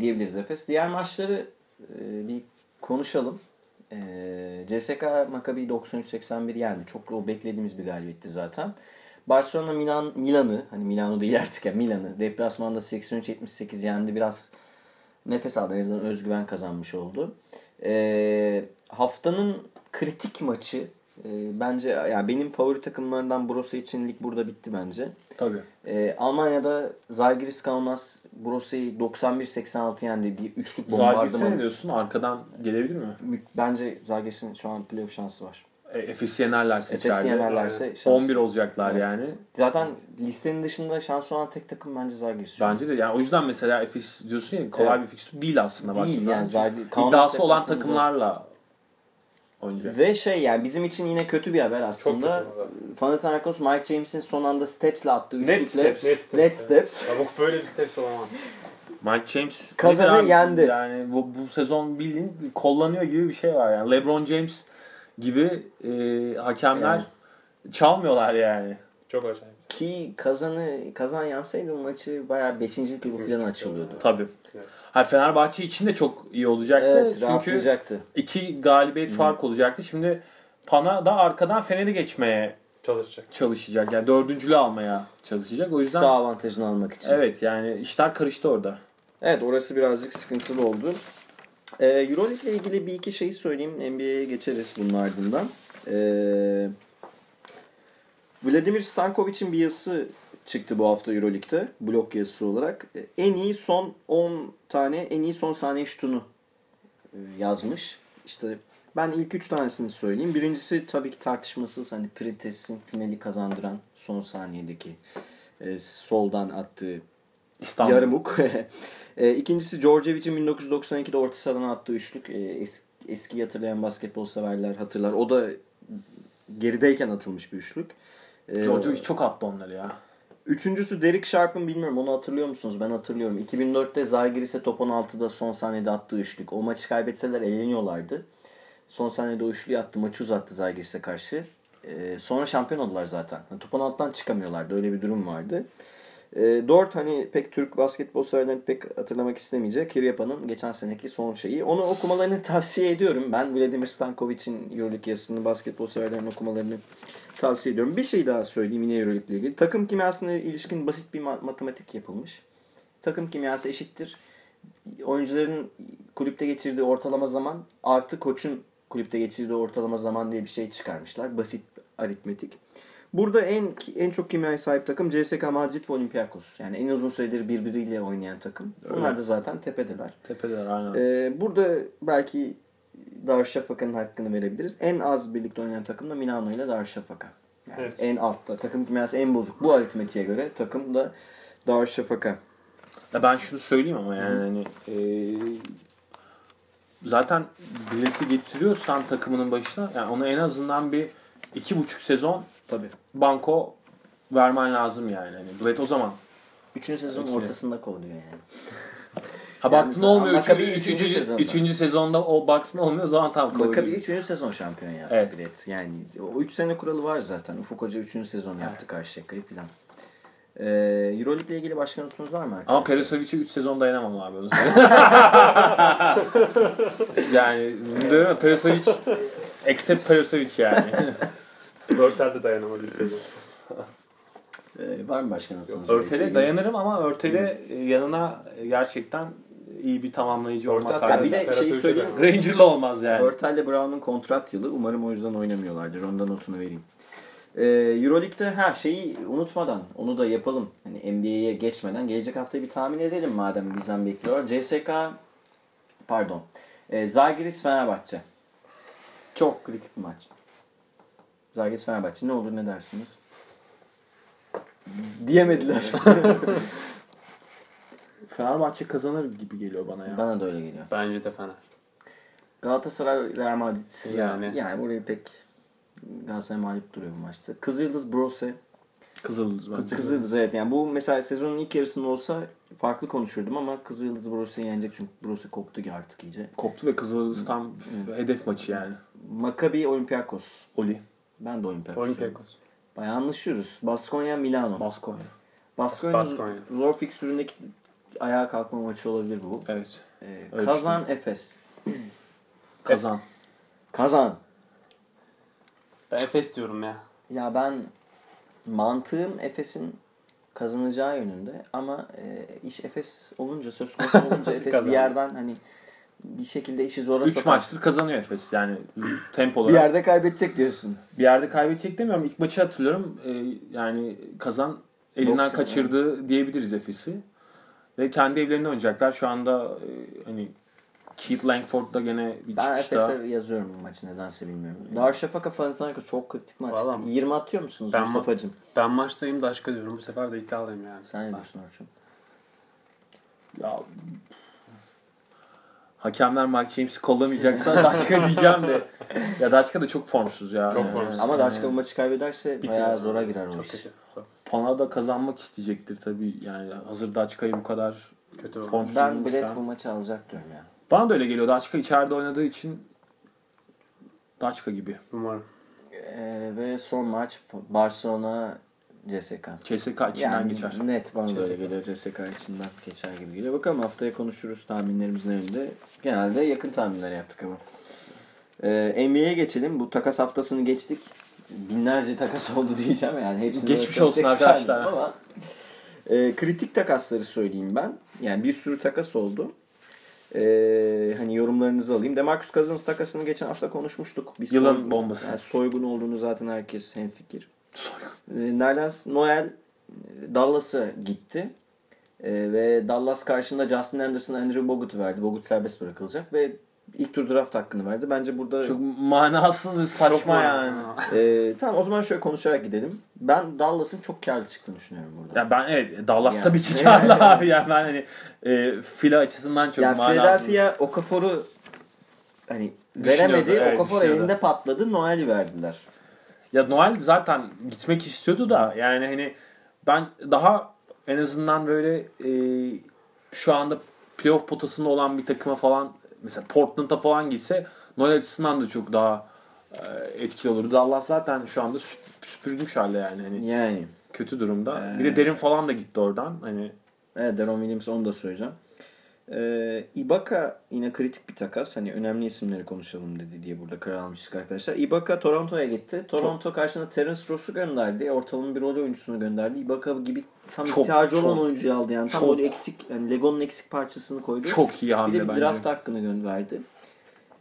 diyebiliriz Efes. Diğer maçları e, bir konuşalım. E, CSK Maccabi 93-81 yendi. Çok o beklediğimiz bir galibiyetti zaten. Barcelona Milan Milan'ı hani Milano değil artık ya Milan'ı deplasmanda 83-78 yendi. Biraz nefes aldı. En azından özgüven kazanmış oldu. E, haftanın kritik maçı E, bence yani benim favori takımlarından Borussia için lig burada bitti bence. Tabii. E, Almanya'da Zalgiris Kaunas Borussia'yı 91-86 yendi. Bir üçlük Zalgiris'e ne bombardıman. diyorsun? Arkadan gelebilir mi? Bence Zalgiris'in şu an playoff şansı var. E, Efes'i yenerlerse içeride. yenerlerse şans. 11 olacaklar Evet. yani. Zaten listenin dışında şans olan tek takım bence Zalgiris. Bence de yani o yüzden mesela Efes diyorsun ya kolay Evet. bir fikstür değil aslında. Değil yani. Zalgiris. İddiası olan takımlarla oynayacak. Ve şey yani bizim için yine kötü bir haber aslında. Panathinaikos Mike James'in son anda Steps'le attığı Net üçlükle steps. Net steps. Net steps. Ya bu böyle bir steps olamaz. Mike James Kazanı yendi. Yani bu, bu sezon bildiğin kullanıyor gibi bir şey var yani. LeBron James gibi e, hakemler Yani. çalmıyorlar yani. Çok acayip. Ki kazanı kazan yansaydı maçı bayağı 5. yıl Kesinlikle falan açılıyordu. Tabii. Evet. Ha Fenerbahçe için de çok iyi olacaktı. Evet, Çünkü rahatlayacaktı. iki galibiyet fark olacaktı. Şimdi Pana da arkadan Fener'i geçmeye Çalışacak. çalışacak. Yani dördüncülüğü almaya çalışacak. O yüzden Sağ avantajını almak için. evet yani işler karıştı orada. Evet orası birazcık sıkıntılı oldu. Ee, Euroleague ile ilgili bir iki şey söyleyeyim. NBA'ye geçeriz bunun ardından. Ee, Vladimir Stankovic'in bir yazısı çıktı bu hafta Euroleague'de. Blog yazısı olarak. Ee, En iyi son 10 tane en iyi son saniye şutunu e, yazmış. İşte ben ilk 3 tanesini söyleyeyim. Birincisi tabii ki tartışmasız hani Printes'in finali kazandıran son saniyedeki e, soldan attığı İstanbul. Yarımuk. e, ikincisi Djordjevic'in 1992'de orta sahadan attığı üçlük. E, es, eski hatırlayan basketbol severler hatırlar. O da gerideyken atılmış bir üçlük. E, Djordjevic çok attı onları ya. Üçüncüsü Derek Sharp'ın bilmiyorum onu hatırlıyor musunuz? Ben hatırlıyorum. 2004'te Zalgiris'e top 16'da son saniyede attığı üçlük. O maçı kaybetseler eğleniyorlardı. Son saniyede o üçlüyü attı. Maçı uzattı Zalgiris'e karşı. E, sonra şampiyon oldular zaten. Yani top 16'dan çıkamıyorlardı. Öyle bir durum vardı. E, Dort hani pek Türk basketbol severlerin pek hatırlamak istemeyecek. Kiryapa'nın geçen seneki son şeyi. Onu okumalarını tavsiye ediyorum. Ben Vladimir Stankovic'in Euroleague yazısını basketbol severlerin okumalarını tavsiye ediyorum. Bir şey daha söyleyeyim yine Euroleague ile ilgili. Takım kimyasına ilişkin basit bir ma- matematik yapılmış. Takım kimyası eşittir. Oyuncuların kulüpte geçirdiği ortalama zaman artı koçun kulüpte geçirdiği ortalama zaman diye bir şey çıkarmışlar. Basit aritmetik. Burada en en çok kimyaya sahip takım CSKA Madrid ve Olympiakos. Yani en uzun süredir birbiriyle oynayan takım. Bunlar Evet. da zaten tepedeler. Tepedeler aynen. Ee, burada belki Darüşşafaka'nın hakkını verebiliriz. En az birlikte oynayan takım da Milano ile Darüşşafaka. Yani Evet. en altta. Takım kimyası en bozuk. Bu aritmetiğe göre takım da Darüşşafaka. Ya ben şunu söyleyeyim ama yani hani e, zaten bileti getiriyorsan takımının başına yani ona en azından bir iki buçuk sezon Tabii. banko vermen lazım yani. Hani bilet o zaman. Üçüncü sezonun Evet. ortasında kovuyor yani. Ha Yani baktın olmuyor. Maccabi Üçüncü, üçüncü üçüncü, sezonda. üçüncü sezonda o baksın olmuyor o zaman tam Maccabi ediyorum. 3. sezon şampiyon yaptı Evet. bilet. Yani o 3 sene kuralı var zaten. Ufuk Hoca 3. sezon yaptı Karşıyaka'yı filan. Ee, Euroleague ile ilgili başka notunuz var mı arkadaşlar? Ama Perisovic'e 3 sezon dayanamam abi. yani değil mi? Perisovic except Perisovic yani. Börtel de dayanamadı. Ee, var mı başka notunuz? Örtele dayanırım ama örtele e, yanına gerçekten iyi bir tamamlayıcı olmak Örtel- Ya lazım. bir de şeyi söyleyeyim. Granger'la olmaz yani. Örtel'le Brown'un kontrat yılı. Umarım o yüzden oynamıyorlardır. Ondan notunu vereyim. Ee, Euroleague'de ha şeyi unutmadan onu da yapalım. Hani NBA'ye geçmeden gelecek haftayı bir tahmin edelim madem bizden bekliyor. CSK pardon. Ee, Zalgiris Fenerbahçe. Çok kritik bir maç. Zalgiris Fenerbahçe ne olur ne dersiniz? Diyemediler. Fenerbahçe kazanır gibi geliyor bana ya. Bana da öyle geliyor. Bence de Fener. Galatasaray Real Madrid. Yani. Yani burayı pek Galatasaray mağlup duruyor bu maçta. Kızıldız Brose. Kızıldız bence. Kızıldız evet yani bu mesela sezonun ilk yarısında olsa farklı konuşurdum ama Kızıldız Brose'yi yenecek çünkü Brose koptu ki artık iyice. Koptu ve Kızıldız tam hedef maçı yani. Maccabi Olympiakos. Oli. Ben de Olympiakos. Olympiakos. Bayağı anlaşıyoruz. Baskonya Milano. Baskonya. Baskonya'nın Baskonya. zor fikstüründeki ayağa kalkma maçı olabilir bu. Evet. Ee, Öyle Kazan Efes. Kazan. Kazan. Ben Efes diyorum ya. Ya ben mantığım Efes'in kazanacağı yönünde ama e, iş Efes olunca söz konusu olunca Efes bir yerden hani bir şekilde işi zora 3 sokar. maçtır kazanıyor Efes. Yani tempo Bir olarak. yerde kaybedecek diyorsun. bir yerde kaybedecek demiyorum. İlk maçı hatırlıyorum. Ee, yani kazan elinden 90, kaçırdı diyebiliriz Efes'i. Ve kendi evlerinde oynayacaklar. Şu anda e, hani Keith Langford da gene bir Ben çıkışta. Efes'e yazıyorum bu maçı nedense bilmiyorum. Darüşşafaka Panathinaikos çok kritik maç. Vallahi. 20 atıyor musunuz Ben- Mustafa'cığım? Ben maçtayım da aşka diyorum. Bu sefer de iddialıyım yani. Sen ne diyorsun Orçun? Ya hakemler Mike James'i kollamayacaksa Daçka diyeceğim de. Ya Daçka da çok formsuz ya. Çok Yani. formsuz. Ama Darüşşafaka bu maçı kaybederse Bitiyor. bayağı zora girer o Çok iş. Pana da kazanmak isteyecektir tabii. Yani hazır Daçka'yı bu kadar Kötü formsuz Ben. Bilet bu maçı alacak diyorum ya. Bana da öyle geliyor. Daçka içeride oynadığı için Daçka gibi. Umarım. Ee, ve son maç Barcelona CSK. CSK içinden Yani geçer. net bana da öyle CSK. geliyor. CSK içinden geçer gibi geliyor. Bakalım haftaya konuşuruz tahminlerimiz ne yönde. Genelde yakın tahminler yaptık ama. Ee, NBA'ye geçelim. Bu takas haftasını geçtik. Binlerce takas oldu diyeceğim yani. Hepsini Geçmiş olsun arkadaşlar. Ama, e, kritik takasları söyleyeyim ben. Yani bir sürü takas oldu. Ee, hani yorumlarınızı alayım. Demarcus Cousins takasını geçen hafta konuşmuştuk. Bir Yılın soygun- bombası. Yani soygun olduğunu zaten herkes hemfikir. E, Nerlens Noel e, Dallas'a gitti. E, ve Dallas karşında Justin Anderson, Andrew Bogut verdi. Bogut serbest bırakılacak ve ilk tur draft hakkını verdi. Bence burada Çok manasız ve saçma Çok yani. e, tamam o zaman şöyle konuşarak gidelim. Ben Dallas'ın çok karlı çıktığını düşünüyorum burada. Ya ben evet Dallas Yani. tabii ki karlı abi. Yani ben hani e, fila açısından çok yani manasız. Philadelphia Okafor'u hani veremedi. evet, Okafor elinde patladı. Noel'i verdiler. Ya Noel zaten gitmek istiyordu da yani hani ben daha en azından böyle e, şu anda playoff potasında olan bir takıma falan mesela Portland'a falan gitse Noel açısından da çok daha e, etkili olurdu. Dallas zaten şu anda süp- süpürülmüş halde yani hani Yani. kötü durumda. Ee, Bir de Derin falan da gitti oradan. Hani Evet Deron Williams onu da söyleyeceğim. Ee, Ibaka yine kritik bir takas. Hani önemli isimleri konuşalım dedi diye burada karar almıştık arkadaşlar. Ibaka Toronto'ya gitti. Toronto karşısında Terence Ross'u gönderdi. Ortalama bir rol oyuncusunu gönderdi. Ibaka gibi tam Çok, ihtiyacı olan çok, oyuncuyu aldı yani. Tam çok. böyle eksik, yani Lego'nun eksik parçasını koydu. çok iyi bir hamle de bir bence. draft hakkını gönderdi.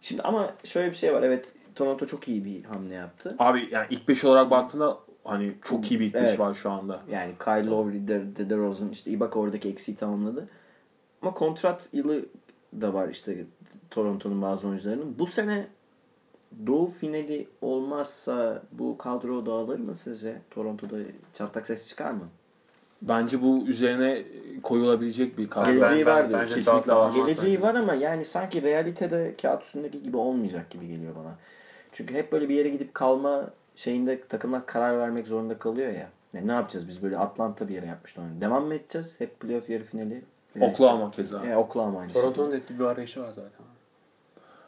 Şimdi ama şöyle bir şey var. Evet Toronto çok iyi bir hamle yaptı. Abi yani ilk 5 olarak baktığında hani çok iyi bir ilk 5 Evet. var şu anda. Yani Kyle Lowry, De- De- DeRozan, işte Ibaka oradaki eksiği tamamladı. Ama kontrat yılı da var işte Toronto'nun bazı oyuncularının. Bu sene Doğu finali olmazsa bu kadro dağılır mı sizce? Toronto'da çatlak ses çıkar mı? Bence bu üzerine koyulabilecek bir kadro. Geleceği ben- var ben- diyorsun. bence Kesinlikle var. Geleceği bence. var ama yani sanki realitede kağıt üstündeki gibi olmayacak gibi geliyor bana. Çünkü hep böyle bir yere gidip kalma şeyinde takımlar karar vermek zorunda kalıyor ya. Yani ne yapacağız biz böyle Atlanta bir yere yapmıştı onu. Devam mı edeceğiz? Hep playoff yarı finali. Oklahoma keza. işte- E, Oklahoma aynı. Toronto'nun ettiği bir arayışı var zaten.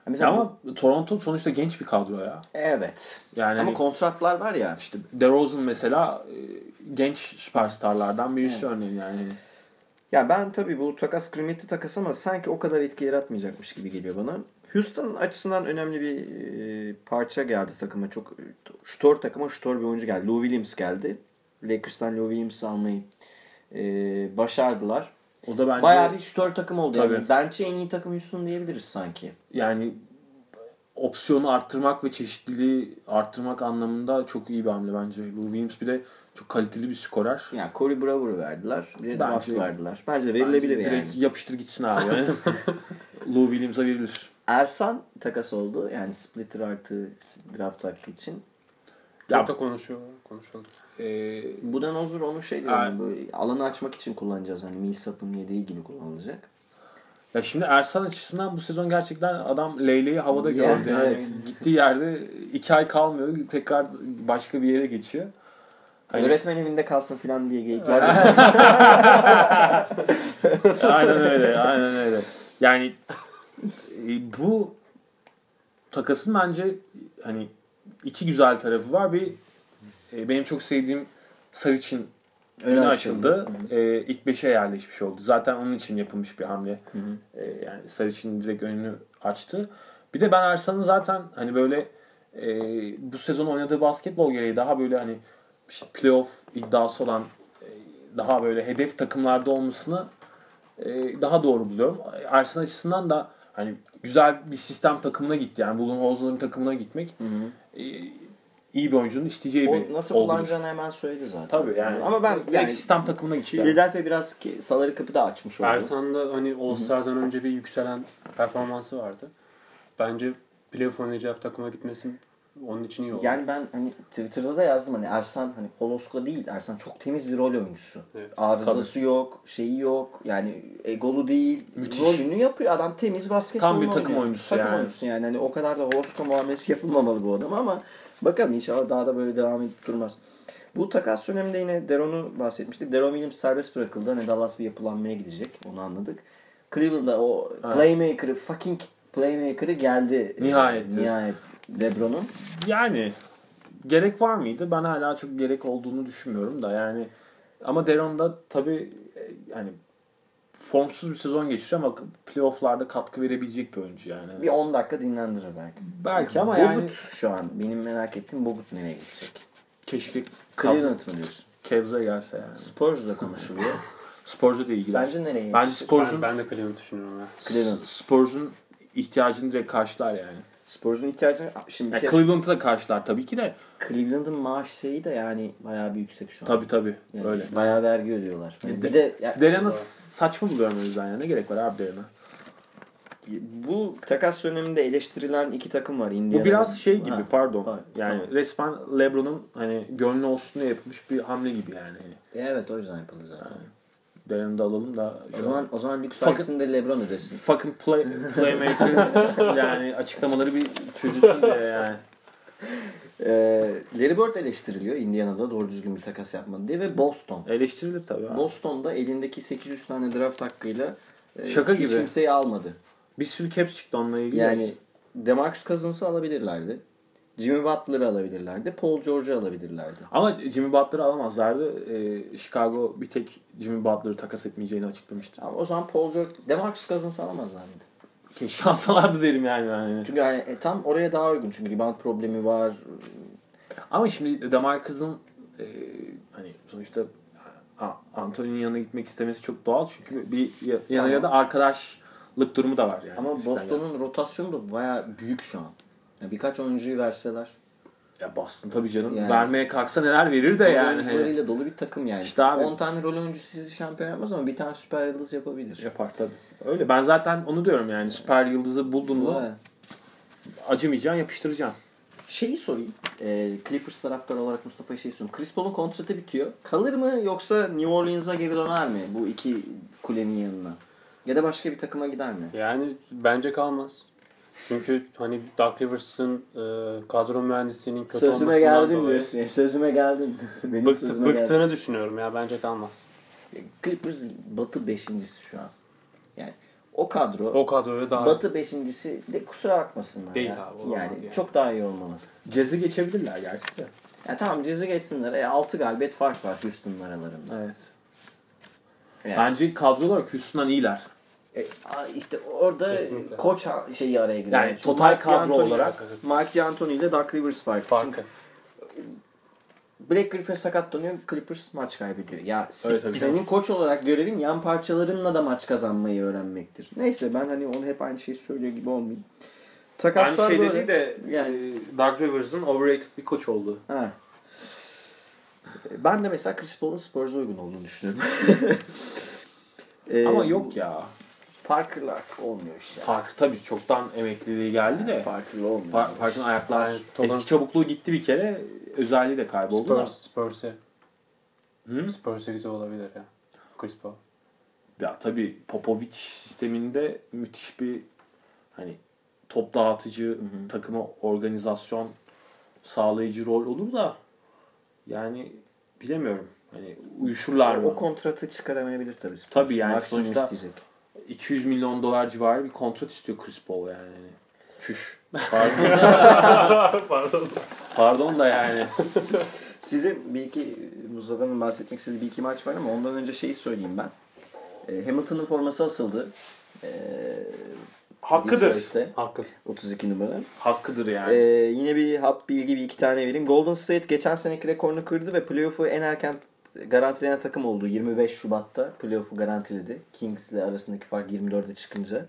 Mesela bu- Ama Toronto sonuçta genç bir kadro ya. evet. Yani Ama hani kontratlar var ya. işte DeRozan mesela e, genç süperstarlardan birisi Evet. örneğin yani. Ya ben tabii bu takas kıymetli takas ama sanki o kadar etki yaratmayacakmış gibi geliyor bana. Houston açısından önemli bir parça geldi takıma. Çok şutör takıma şutör bir oyuncu geldi. Lou Williams geldi. Lakers'tan Lou Williams'ı almayı e, başardılar. O da bence Bayağı bir şutör takım oldu. Yani Tabii. bence en iyi takım Houston diyebiliriz sanki. yani opsiyonu arttırmak ve çeşitliliği arttırmak anlamında çok iyi bir hamle bence. Lou Williams bir de çok kaliteli bir skorer. Yani Corey Brewer'ı verdiler. Bir de Bence- draft verdiler. Bence verilebilir Bence yani. Direkt yapıştır gitsin abi. Yani. Lou Williams'a verilir. Ersan takas oldu. Yani splitter artı draft hakkı için. Ya- Çok da konuşuyor. Konuşuldu. Ee, Budenholzer onu şey diyor. Yani bu alanı açmak için kullanacağız. Hani Millsap'ın yediği gibi kullanılacak. Ya şimdi Ersan açısından bu sezon gerçekten adam Leyle'yi havada gördü. Yani evet. gittiği yerde iki ay kalmıyor. Tekrar başka bir yere geçiyor. Hani- Öğretmen evinde kalsın falan diye geyikler. aynen öyle. Aynen öyle. Yani e, bu takasın bence hani iki güzel tarafı var. Bir e, benim çok sevdiğim Sarıç'ın önü açıldı. açıldı. E, ilk beşe yerleşmiş oldu. Zaten onun için yapılmış bir hamle. Hı hı. E, yani Sarıç'ın direkt önünü açtı. Bir de ben Ersan'ın zaten hani böyle e, bu sezon oynadığı basketbol gereği daha böyle hani işte playoff iddiası olan e, daha böyle hedef takımlarda olmasını e, daha doğru buluyorum. Ersan açısından da hani güzel bir sistem takımına gitti. Yani Budenholzer'ın takımına gitmek e, iyi bir oyuncunun isteyeceği bir O nasıl olgudur. kullanacağını hemen söyledi zaten. Tabii yani. Ama ben yani sistem takımına. Yani. Philadelphia biraz ki, saları kapıda açmış oldu. Ersan'da hani All-Star'dan önce bir yükselen performansı vardı. Bence playoff oynayacak takıma gitmesi onun için iyi oldu. Yani ben hani Twitter'da da yazdım hani Ersan hani Holoska değil. Ersan çok temiz bir rol oyuncusu. Evet. Arızası yok, şeyi yok. Yani egolu değil. Müthiş. Rolünü yapıyor adam temiz basketbol Tam bir takım oynuyor. oyuncusu takım yani. oyuncusu yani. Hani o kadar da Holoska muamelesi yapılmamalı bu adama ama bakalım inşallah daha da böyle devam edip durmaz. Bu takas döneminde yine Deron'u bahsetmiştik. Deron Williams serbest bırakıldı. Hani Dallas bir yapılanmaya gidecek. Onu anladık. Cleveland'da o playmaker'ı, fucking playmaker'ı geldi. Nihayet. Nihayet Lebron'un. Yani gerek var mıydı? Ben hala çok gerek olduğunu düşünmüyorum da yani ama Deron da tabii e, yani formsuz bir sezon geçiriyor ama playofflarda katkı verebilecek bir oyuncu yani. Bir 10 dakika dinlendirir belki. Belki ama Bogut yani şu an benim merak ettiğim Bogut nereye gidecek? keşke Cleveland mı diyorsun? Cavs'a gelse yani. Spurs'da konuşuluyor. Sporcu da ilgiler. Sence nereye? Bence? Spurs'un ben, ben de Cleveland düşünüyorum ya. Cleveland. Spurs'un ihtiyacını direkt karşılar yani. Spurs'un ihtiyacı şimdi yani kere Cleveland'ı da karşılar tabii ki de. Cleveland'ın maaş şeyi de yani bayağı bir yüksek şu an. Tabii tabii Yani öyle. Bayağı vergi ödüyorlar. Yani De- bir de ya- Deren'ı saçma buluyorum o yüzden ya. Ne gerek var abi Deren'e? bu takas döneminde eleştirilen iki takım var Indiana. Bu biraz şey gibi Ha, pardon. ha, yani tamam. resmen LeBron'un hani gönlü olsun diye yapılmış bir hamle gibi yani. Hani Evet o yüzden yapıldı zaten. Deren'i de alalım da şu O an- zaman o zaman lüks vergisini de LeBron ödesin. fucking play, playmaker yani açıklamaları bir çözülsün diye yani. Ee, Larry Bird eleştiriliyor Indiana'da doğru düzgün bir takas yapmadı diye ve Boston. Eleştirilir tabii. abi. Boston'da elindeki 800 tane draft hakkıyla e, Şaka hiç gibi. kimseyi almadı. Bir sürü caps çıktı onunla ilgili. Yani DeMarcus Cousins'ı alabilirlerdi. Jimmy Butler'ı alabilirlerdi. Paul George'u alabilirlerdi. Ama Jimmy Butler'ı alamazlardı. Ee, Chicago bir tek Jimmy Butler'ı takas etmeyeceğini açıklamıştı. Ama o zaman Paul George, DeMarcus Cousins'ı alamazlar mıydı? Keşke alsalardı derim yani. yani. Çünkü yani, e, tam oraya daha uygun. Çünkü rebound problemi var. Ama şimdi DeMarcus'ın e, hani sonuçta Anthony'nin yanına gitmek istemesi çok doğal. Çünkü bir ya- yanında Tamam. da arkadaşlık durumu da var yani. Ama. Boston'un rotasyonu da bayağı büyük şu an. Yani birkaç oyuncuyu verseler. Ya Boston tabii canım. Yani- Vermeye kalksa neler verir de rol yani. Hani oyuncularıyla dolu bir takım yani. İşte abi. 10 tane rol oyuncusu sizi şampiyon yapmaz ama bir tane süper yıldız yapabilir. Yapar tabii. Öyle. Ben zaten onu diyorum yani. Süper yıldızı buldun mu Evet. acımayacaksın yapıştıracaksın. Şeyi sorayım. E, Clippers taraftarı olarak Mustafa'ya şey sorayım. Chris Paul'un kontratı bitiyor. Kalır mı yoksa New Orleans'a geri döner mi bu iki kulenin yanına? Ya da başka bir takıma gider mi? Yani bence kalmaz. Çünkü hani Doug Rivers'ın e, kadro mühendisliğinin kötü Sözüme olmasından geldin dolayı diyorsun. Sözüme geldin. Benim bıktı, sözüme geldin. bıktığını düşünüyorum ya. Bence kalmaz. Clippers Batı beşincisi şu an. Yani o kadro O kadroya daha Batı beşincisi de kusura bakmasınlar Değil ya. abi, olamaz yani, yani. çok daha iyi olmalı. Cezi geçebilirler gerçi de. Ya tamam cezi geçsinler. E, 6 galibiyet fark var Houston'ın aralarında. Evet. Yani, Bence kadro olarak Houston'dan iyiler. E, işte orada Kesinlikle. koç şeyi araya giriyor. Yani Çünkü total Mike kadro D'Antoni- olarak. Evet. Mike D'Antoni ile Doug Rivers farkı. farkı. Çünkü Black Griffin sakatlanıyor, Clippers maç kaybediyor. Ya Evet, tabii. senin koç olarak görevin yan parçalarınla da maç kazanmayı öğrenmektir. Neyse ben hani onu hep aynı şeyi söylüyor gibi olmayayım. Aynı Takaslar şey böyle. dediği de Yani- yani Doug Rivers'ın overrated bir koç oldu. Ha. Ben de mesela Chris Paul'un Spurs'a uygun olduğunu düşünüyorum. Ee, Ama yok ya. Parker'la artık olmuyor iş ya. Park tabii çoktan emekliliği geldi de. Parker'la olmuyor. Par- Park'ın ayaklar Yani eski çabukluğu gitti bir kere. Özelliği de kayboldu da. Spurs, Spurs'e. Hı? Spurs'e güzel olabilir ya. Chris Paul. Ya tabii Popovic sisteminde müthiş bir hani top dağıtıcı, takıma organizasyon sağlayıcı rol olur da yani bilemiyorum. Hani uyuşurlar mı? O kontratı çıkaramayabilir tabii. Spurs. Tabii yani Maksimum sonuçta- isteyecek. 200 milyon dolar civarı bir kontrat istiyor Chris Paul yani. Çüş. Pardon. Pardon. Pardon da yani. Sizin bir iki Mustafa'nın bahsetmek istediği bir iki maç var ama ondan önce şeyi söyleyeyim ben. Ee, Hamilton'ın forması asıldı. Ee, Hakkıdır. Hakkı. 32 numara. Hakkıdır yani. Ee, yine bir hap bilgi bir iki tane vereyim. Golden State geçen seneki rekorunu kırdı ve playoff'u en erken garantileyen takım oldu. 25 Şubat'ta playoff'u garantiledi. Kings ile arasındaki fark 24'e çıkınca.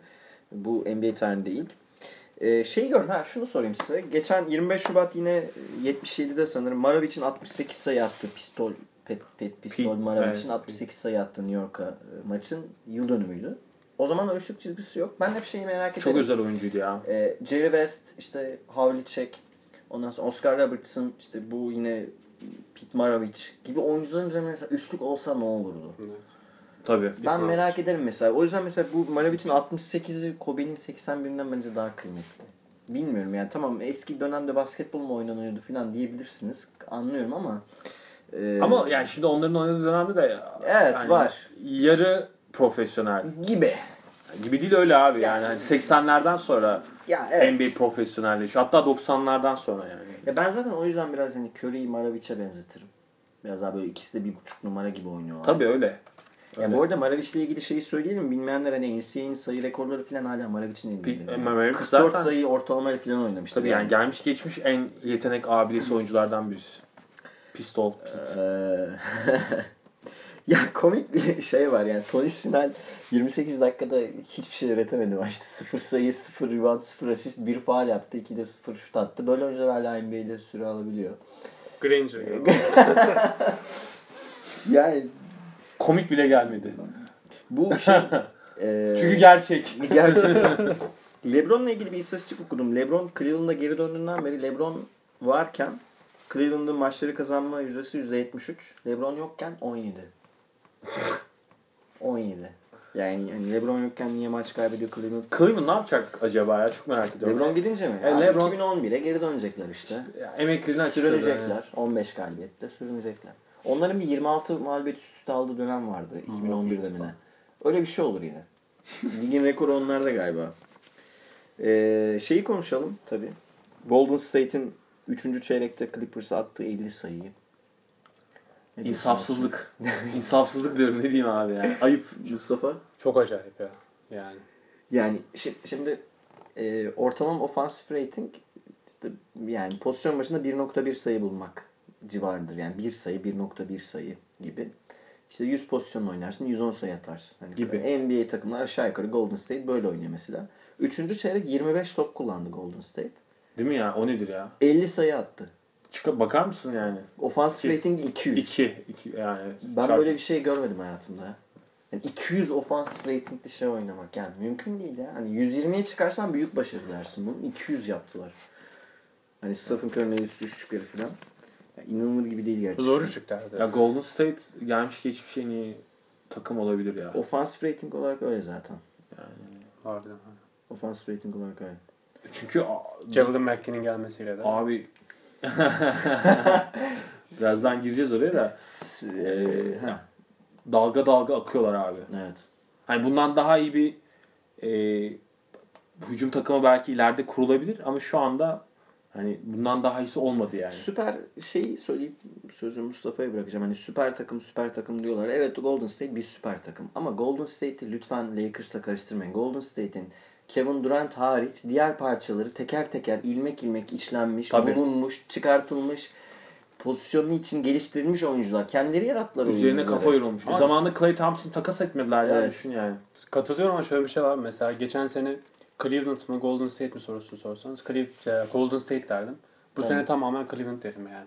Bu NBA tarihinde ilk. Ee, şeyi gördüm. Ha şunu sorayım size. Geçen 25 Şubat yine 77'de sanırım Maravic'in 68 sayı attığı pistol pet, pet pistol Maravic'in evet. 68 sayı attığı New York'a e, maçın yıl dönümüydü. O zaman ölçülük çizgisi yok. Ben de bir şeyi merak ederim. Çok özel oyuncuydu ya. Ee, Jerry West, işte Havlicek, ondan sonra Oscar Robertson, işte bu yine Pete Maravich gibi oyuncuların döneminde mesela üçlük olsa ne olurdu? Tabii. Ben merak ederim mesela. O yüzden mesela bu Maravich'in 68'i Kobe'nin 81'inden bence daha kıymetli. Bilmiyorum yani tamam eski dönemde basketbol mu oynanıyordu falan diyebilirsiniz. Anlıyorum ama e, Ama yani şimdi onların oynadığı dönemde de Evet, yani var. Yarı profesyonel. gibi. Gibi değil öyle abi yani. Hani 80'lerden sonra Ya evet. NBA profesyonelleşiyor. Hatta 90'lardan sonra yani. Ya ben zaten o yüzden biraz hani Curry'i Maravich'e benzetirim. Biraz daha böyle ikisi de bir buçuk numara gibi oynuyorlar. Tabii öyle. Ya bu arada Maravic'le ilgili şeyi söyleyelim. Bilmeyenler hani NCAA'nin sayı rekorları falan hala Maravic'in elinde. Pi- Maravich 44 zaten- sayı ortalamayla falan oynamıştı. Tabii yani gelmiş geçmiş en yetenek abidesi oyunculardan birisi. Pistol. Pete. Ya komik bir şey var yani Tony Snell 28 dakikada hiçbir şey üretemedi maçta. 0 sayı, 0 rebound, 0 asist, 1 faal yaptı. 2'de 0 şut attı. Böyle oyuncular hala NBA'de süre alabiliyor. Granger. Yani Komik bile gelmedi. bu şey... e, Çünkü gerçek. Gerçekten. LeBron'la ilgili bir istatistik okudum. LeBron Cleveland'a geri döndüğünden beri LeBron varken Cleveland'ın maçları kazanma yüzdesi %73. LeBron yokken 17. 17. Yani hani LeBron yokken niye maç kaybediyor Cleveland? Cleveland ne yapacak acaba ya? Çok merak ediyorum. LeBron gidince mi? E, Abi LeBron- 2011'e geri dönecekler işte. Ya, emekliliğinden çıkıyor Sürünecekler. 15 galibiyette sürünecekler. Onların bir 26 mağlubiyet üst üste aldığı dönem vardı 2011 dönemine. Öyle bir şey olur yine. Ligin rekoru onlarda galiba. Ee, şeyi konuşalım tabi. Golden State'in 3. çeyrekte Clippers'a attığı 50 sayıyı. Ne? İnsafsızlık. İnsafsızlık diyorum ne diyeyim abi ya. Ayıp. Mustafa. Çok acayip ya. Yani. Yani şimdi, şimdi e, ortalama offensive rating işte yani pozisyon başına 1.1 sayı bulmak civarıdır. Yani 1 sayı, 1.1 sayı gibi. İşte 100 pozisyon oynarsın, 110 sayı atarsın. Hani Gibi. NBA takımları aşağı yukarı Golden State böyle oynuyor mesela. Üçüncü çeyrek 25 top kullandı Golden State. Değil mi ya? O nedir ya? 50 sayı attı. Çıkıp bakar mısın yani? Offensive İki. rating 200. 2. 2 yani. Ben Çarpı- böyle bir şey görmedim hayatımda. Yani 200 offensive ratingli şey oynamak yani mümkün değil ya. Hani 120'ye çıkarsan büyük başarı dersin bunu. 200 yaptılar. Hani Stephen Curry'nin üstü düşüşleri falan. Yani inanılır gibi değil gerçekten. Zor üçlüklerdi. Ya Golden State gelmiş geçmiş en iyi takım olabilir ya. Offensive rating olarak öyle zaten. Harbiden. Offensive rating olarak öyle. Çünkü Javelin McKee'nin gelmesiyle de. abi birazdan gireceğiz oraya da Ee, dalga dalga akıyorlar abi. evet. Hani bundan daha iyi bir e, hücum takımı belki ileride kurulabilir ama şu anda hani bundan daha iyisi olmadı yani. Süper şeyi söyleyip sözü Mustafa'ya bırakacağım. Hani süper takım süper takım diyorlar. Evet Golden State bir süper takım. Ama Golden State'i lütfen Lakers'la karıştırmayın. Golden State'in Kevin Durant hariç diğer parçaları teker teker ilmek ilmek işlenmiş, Tabii. bulunmuş, çıkartılmış, pozisyonu için geliştirilmiş oyuncular. Kendileri yarattılar Üzerine yıldızları. kafa yorulmuş. Ama- Zamanında Clay Thompson takas etmediler ya Evet. düşün yani. Katılıyorum ama şöyle bir şey var. Mesela geçen sene Cleveland mı Golden State mi sorusunu sorsanız Cleveland, Golden State derdim. Bu Evet. sene tamamen Cleveland derim yani.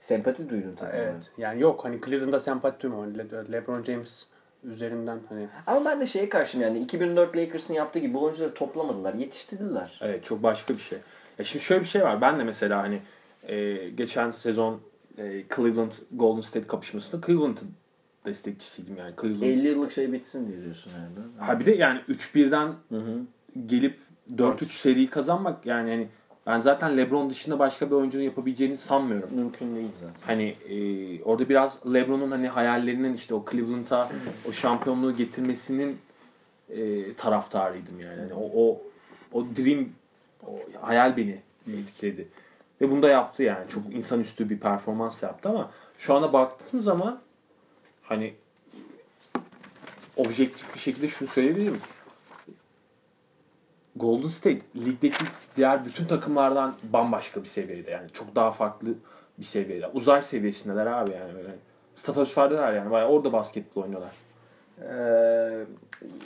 Sempati duydun tabii. Evet. Yani yok hani Cleveland'da sempati duymuyorum. Hani Le- LeBron James üzerinden hani Ama ben de şeye karşıyım yani 2004 Lakers'ın yaptığı gibi bu oyuncuları toplamadılar, yetiştirdiler. Evet çok başka bir şey. Ya şimdi şöyle bir şey var. Ben de mesela hani e, geçen sezon e, Cleveland Golden State kapışmasında Cleveland'ın destekçisiydim yani. Cleveland. 50 yıllık şey bitsin diye diyorsun herhalde. Ha bir de yani 3-1'den Hı hı. gelip 4-3 seriyi kazanmak yani hani ben zaten LeBron dışında başka bir oyuncunun yapabileceğini sanmıyorum. Mümkün değil zaten. Hani e, orada biraz LeBron'un hani hayallerinin işte o Cleveland'a o şampiyonluğu getirmesinin e, taraftarıydım yani. Hani o o o dream o hayal beni etkiledi. Ve bunu da yaptı yani. Çok insanüstü bir performans yaptı ama şu anda baktığım zaman hani objektif bir şekilde şunu söyleyebilirim. Golden State ligdeki diğer bütün takımlardan bambaşka bir seviyede yani. Çok daha farklı bir seviyede. Uzay seviyesindeler abi yani böyle. Stratosferdeler yani. Bayağı orada basketbol oynuyorlar. Ee,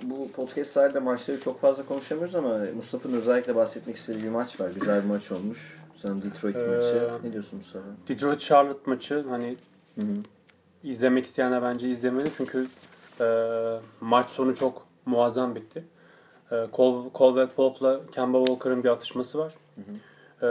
bu podcastlerde maçları çok fazla konuşamıyoruz ama Mustafa'nın özellikle bahsetmek istediği bir maç var. Güzel bir maç olmuş. Sanırım Detroit Ee, maçı. Ne diyorsun Mustafa? Detroit Charlotte maçı hani Hı hı. izlemek isteyenler bence izlemeli çünkü e, maç sonu çok muazzam bitti. E, Col Colwell Pope'la Kemba Walker'ın bir atışması var. E,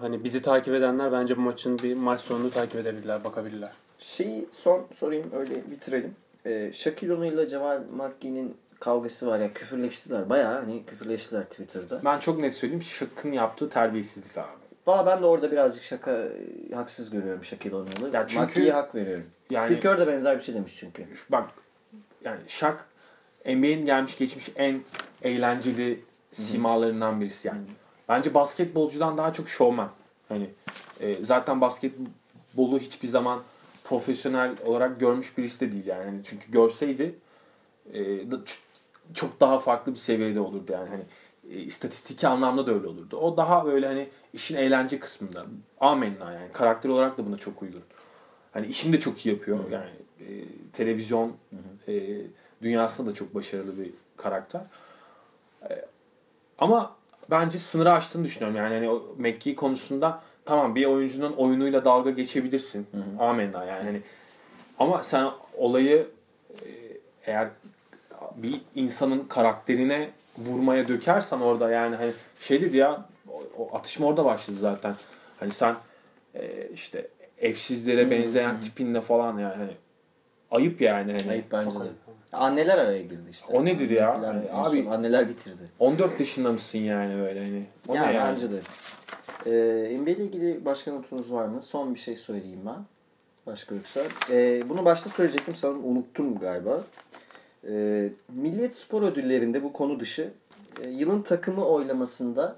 hani bizi takip edenler bence bu maçın bir maç sonunu takip edebilirler, bakabilirler. Şeyi son sorayım öyle bitirelim. Ee, Shaquille O'Neal ile Cemal McGee'nin kavgası var ya küfürleştiler. Bayağı hani küfürleştiler Twitter'da. Ben çok net söyleyeyim. Şak'ın yaptığı terbiyesizlik abi. Valla ben de orada birazcık şaka e, haksız görüyorum Shaquille O'Neal'ı. Ya çünkü- McGee'ye hak veriyorum. Yani- Steve Kerr de benzer bir şey demiş çünkü. Şu- Bak yani Şak NBA'in gelmiş geçmiş en eğlenceli simalarından birisi yani. Bence basketbolcudan daha çok şovmen. Hani e, zaten basketbolu hiçbir zaman profesyonel olarak görmüş birisi de değil yani. Hani çünkü görseydi e, çok daha farklı bir seviyede olurdu yani. Hani e, istatistiki anlamda da öyle olurdu. O daha böyle hani işin eğlence kısmında. Amenna yani. Karakter olarak da buna çok uygun. Hani işini de çok iyi yapıyor. Yani e, televizyon e, dünyasında da çok başarılı bir karakter. Ama bence sınırı aştığını düşünüyorum. Yani hani McGee konusunda tamam bir oyuncunun oyunuyla dalga geçebilirsin. Amenna yani. Hani, ama sen olayı e, eğer bir insanın karakterine vurmaya dökersen orada yani hani şey dedi ya o, atışma orada başladı zaten. Hani sen e, işte evsizlere benzeyen tipinle falan yani hani ayıp yani hani. Ayıp bence Çok de. Anneler araya girdi işte. O nedir ya? En abi- anneler bitirdi. 14 yaşında mısın yani böyle hani? O yani, ne yani? bence de. Ee, NBA ile ilgili başka notunuz var mı? Son bir şey söyleyeyim ben. Başka yoksa. Ee, bunu başta söyleyecektim sanırım unuttum galiba. Ee, Milliyet Spor Ödülleri'nde bu konu dışı e, yılın takımı oylamasında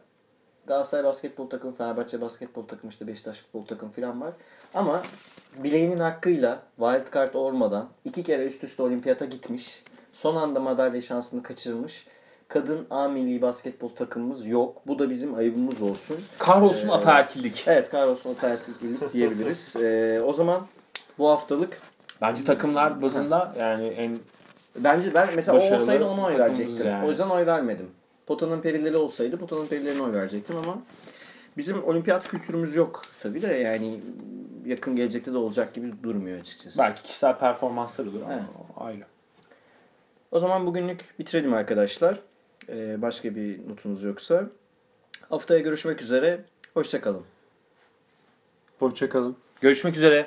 Galatasaray basketbol takımı, Fenerbahçe basketbol takımı, işte Beşiktaş futbol takımı falan var. Ama bileğinin hakkıyla wild card olmadan iki kere üst üste olimpiyata gitmiş. Son anda madalya şansını kaçırmış. Kadın A milli basketbol takımımız yok. Bu da bizim ayıbımız olsun. Kahrolsun Ee, ataerkillik. Evet kahrolsun ataerkillik diyebiliriz. Ee, o zaman bu haftalık Bence takımlar bazında yani en bence ben mesela o olsaydı ona oy verecektim. yani. O yüzden oy vermedim. Potanın perileri olsaydı potanın perilerine oy verecektim ama bizim olimpiyat kültürümüz yok tabii de yani yakın gelecekte de olacak gibi durmuyor açıkçası. belki kişisel performanslar olur ama Evet. ayrı. O zaman bugünlük bitirelim arkadaşlar. Ee, başka bir notunuz yoksa. Haftaya görüşmek üzere. Hoşçakalın. Hoşçakalın. Görüşmek üzere.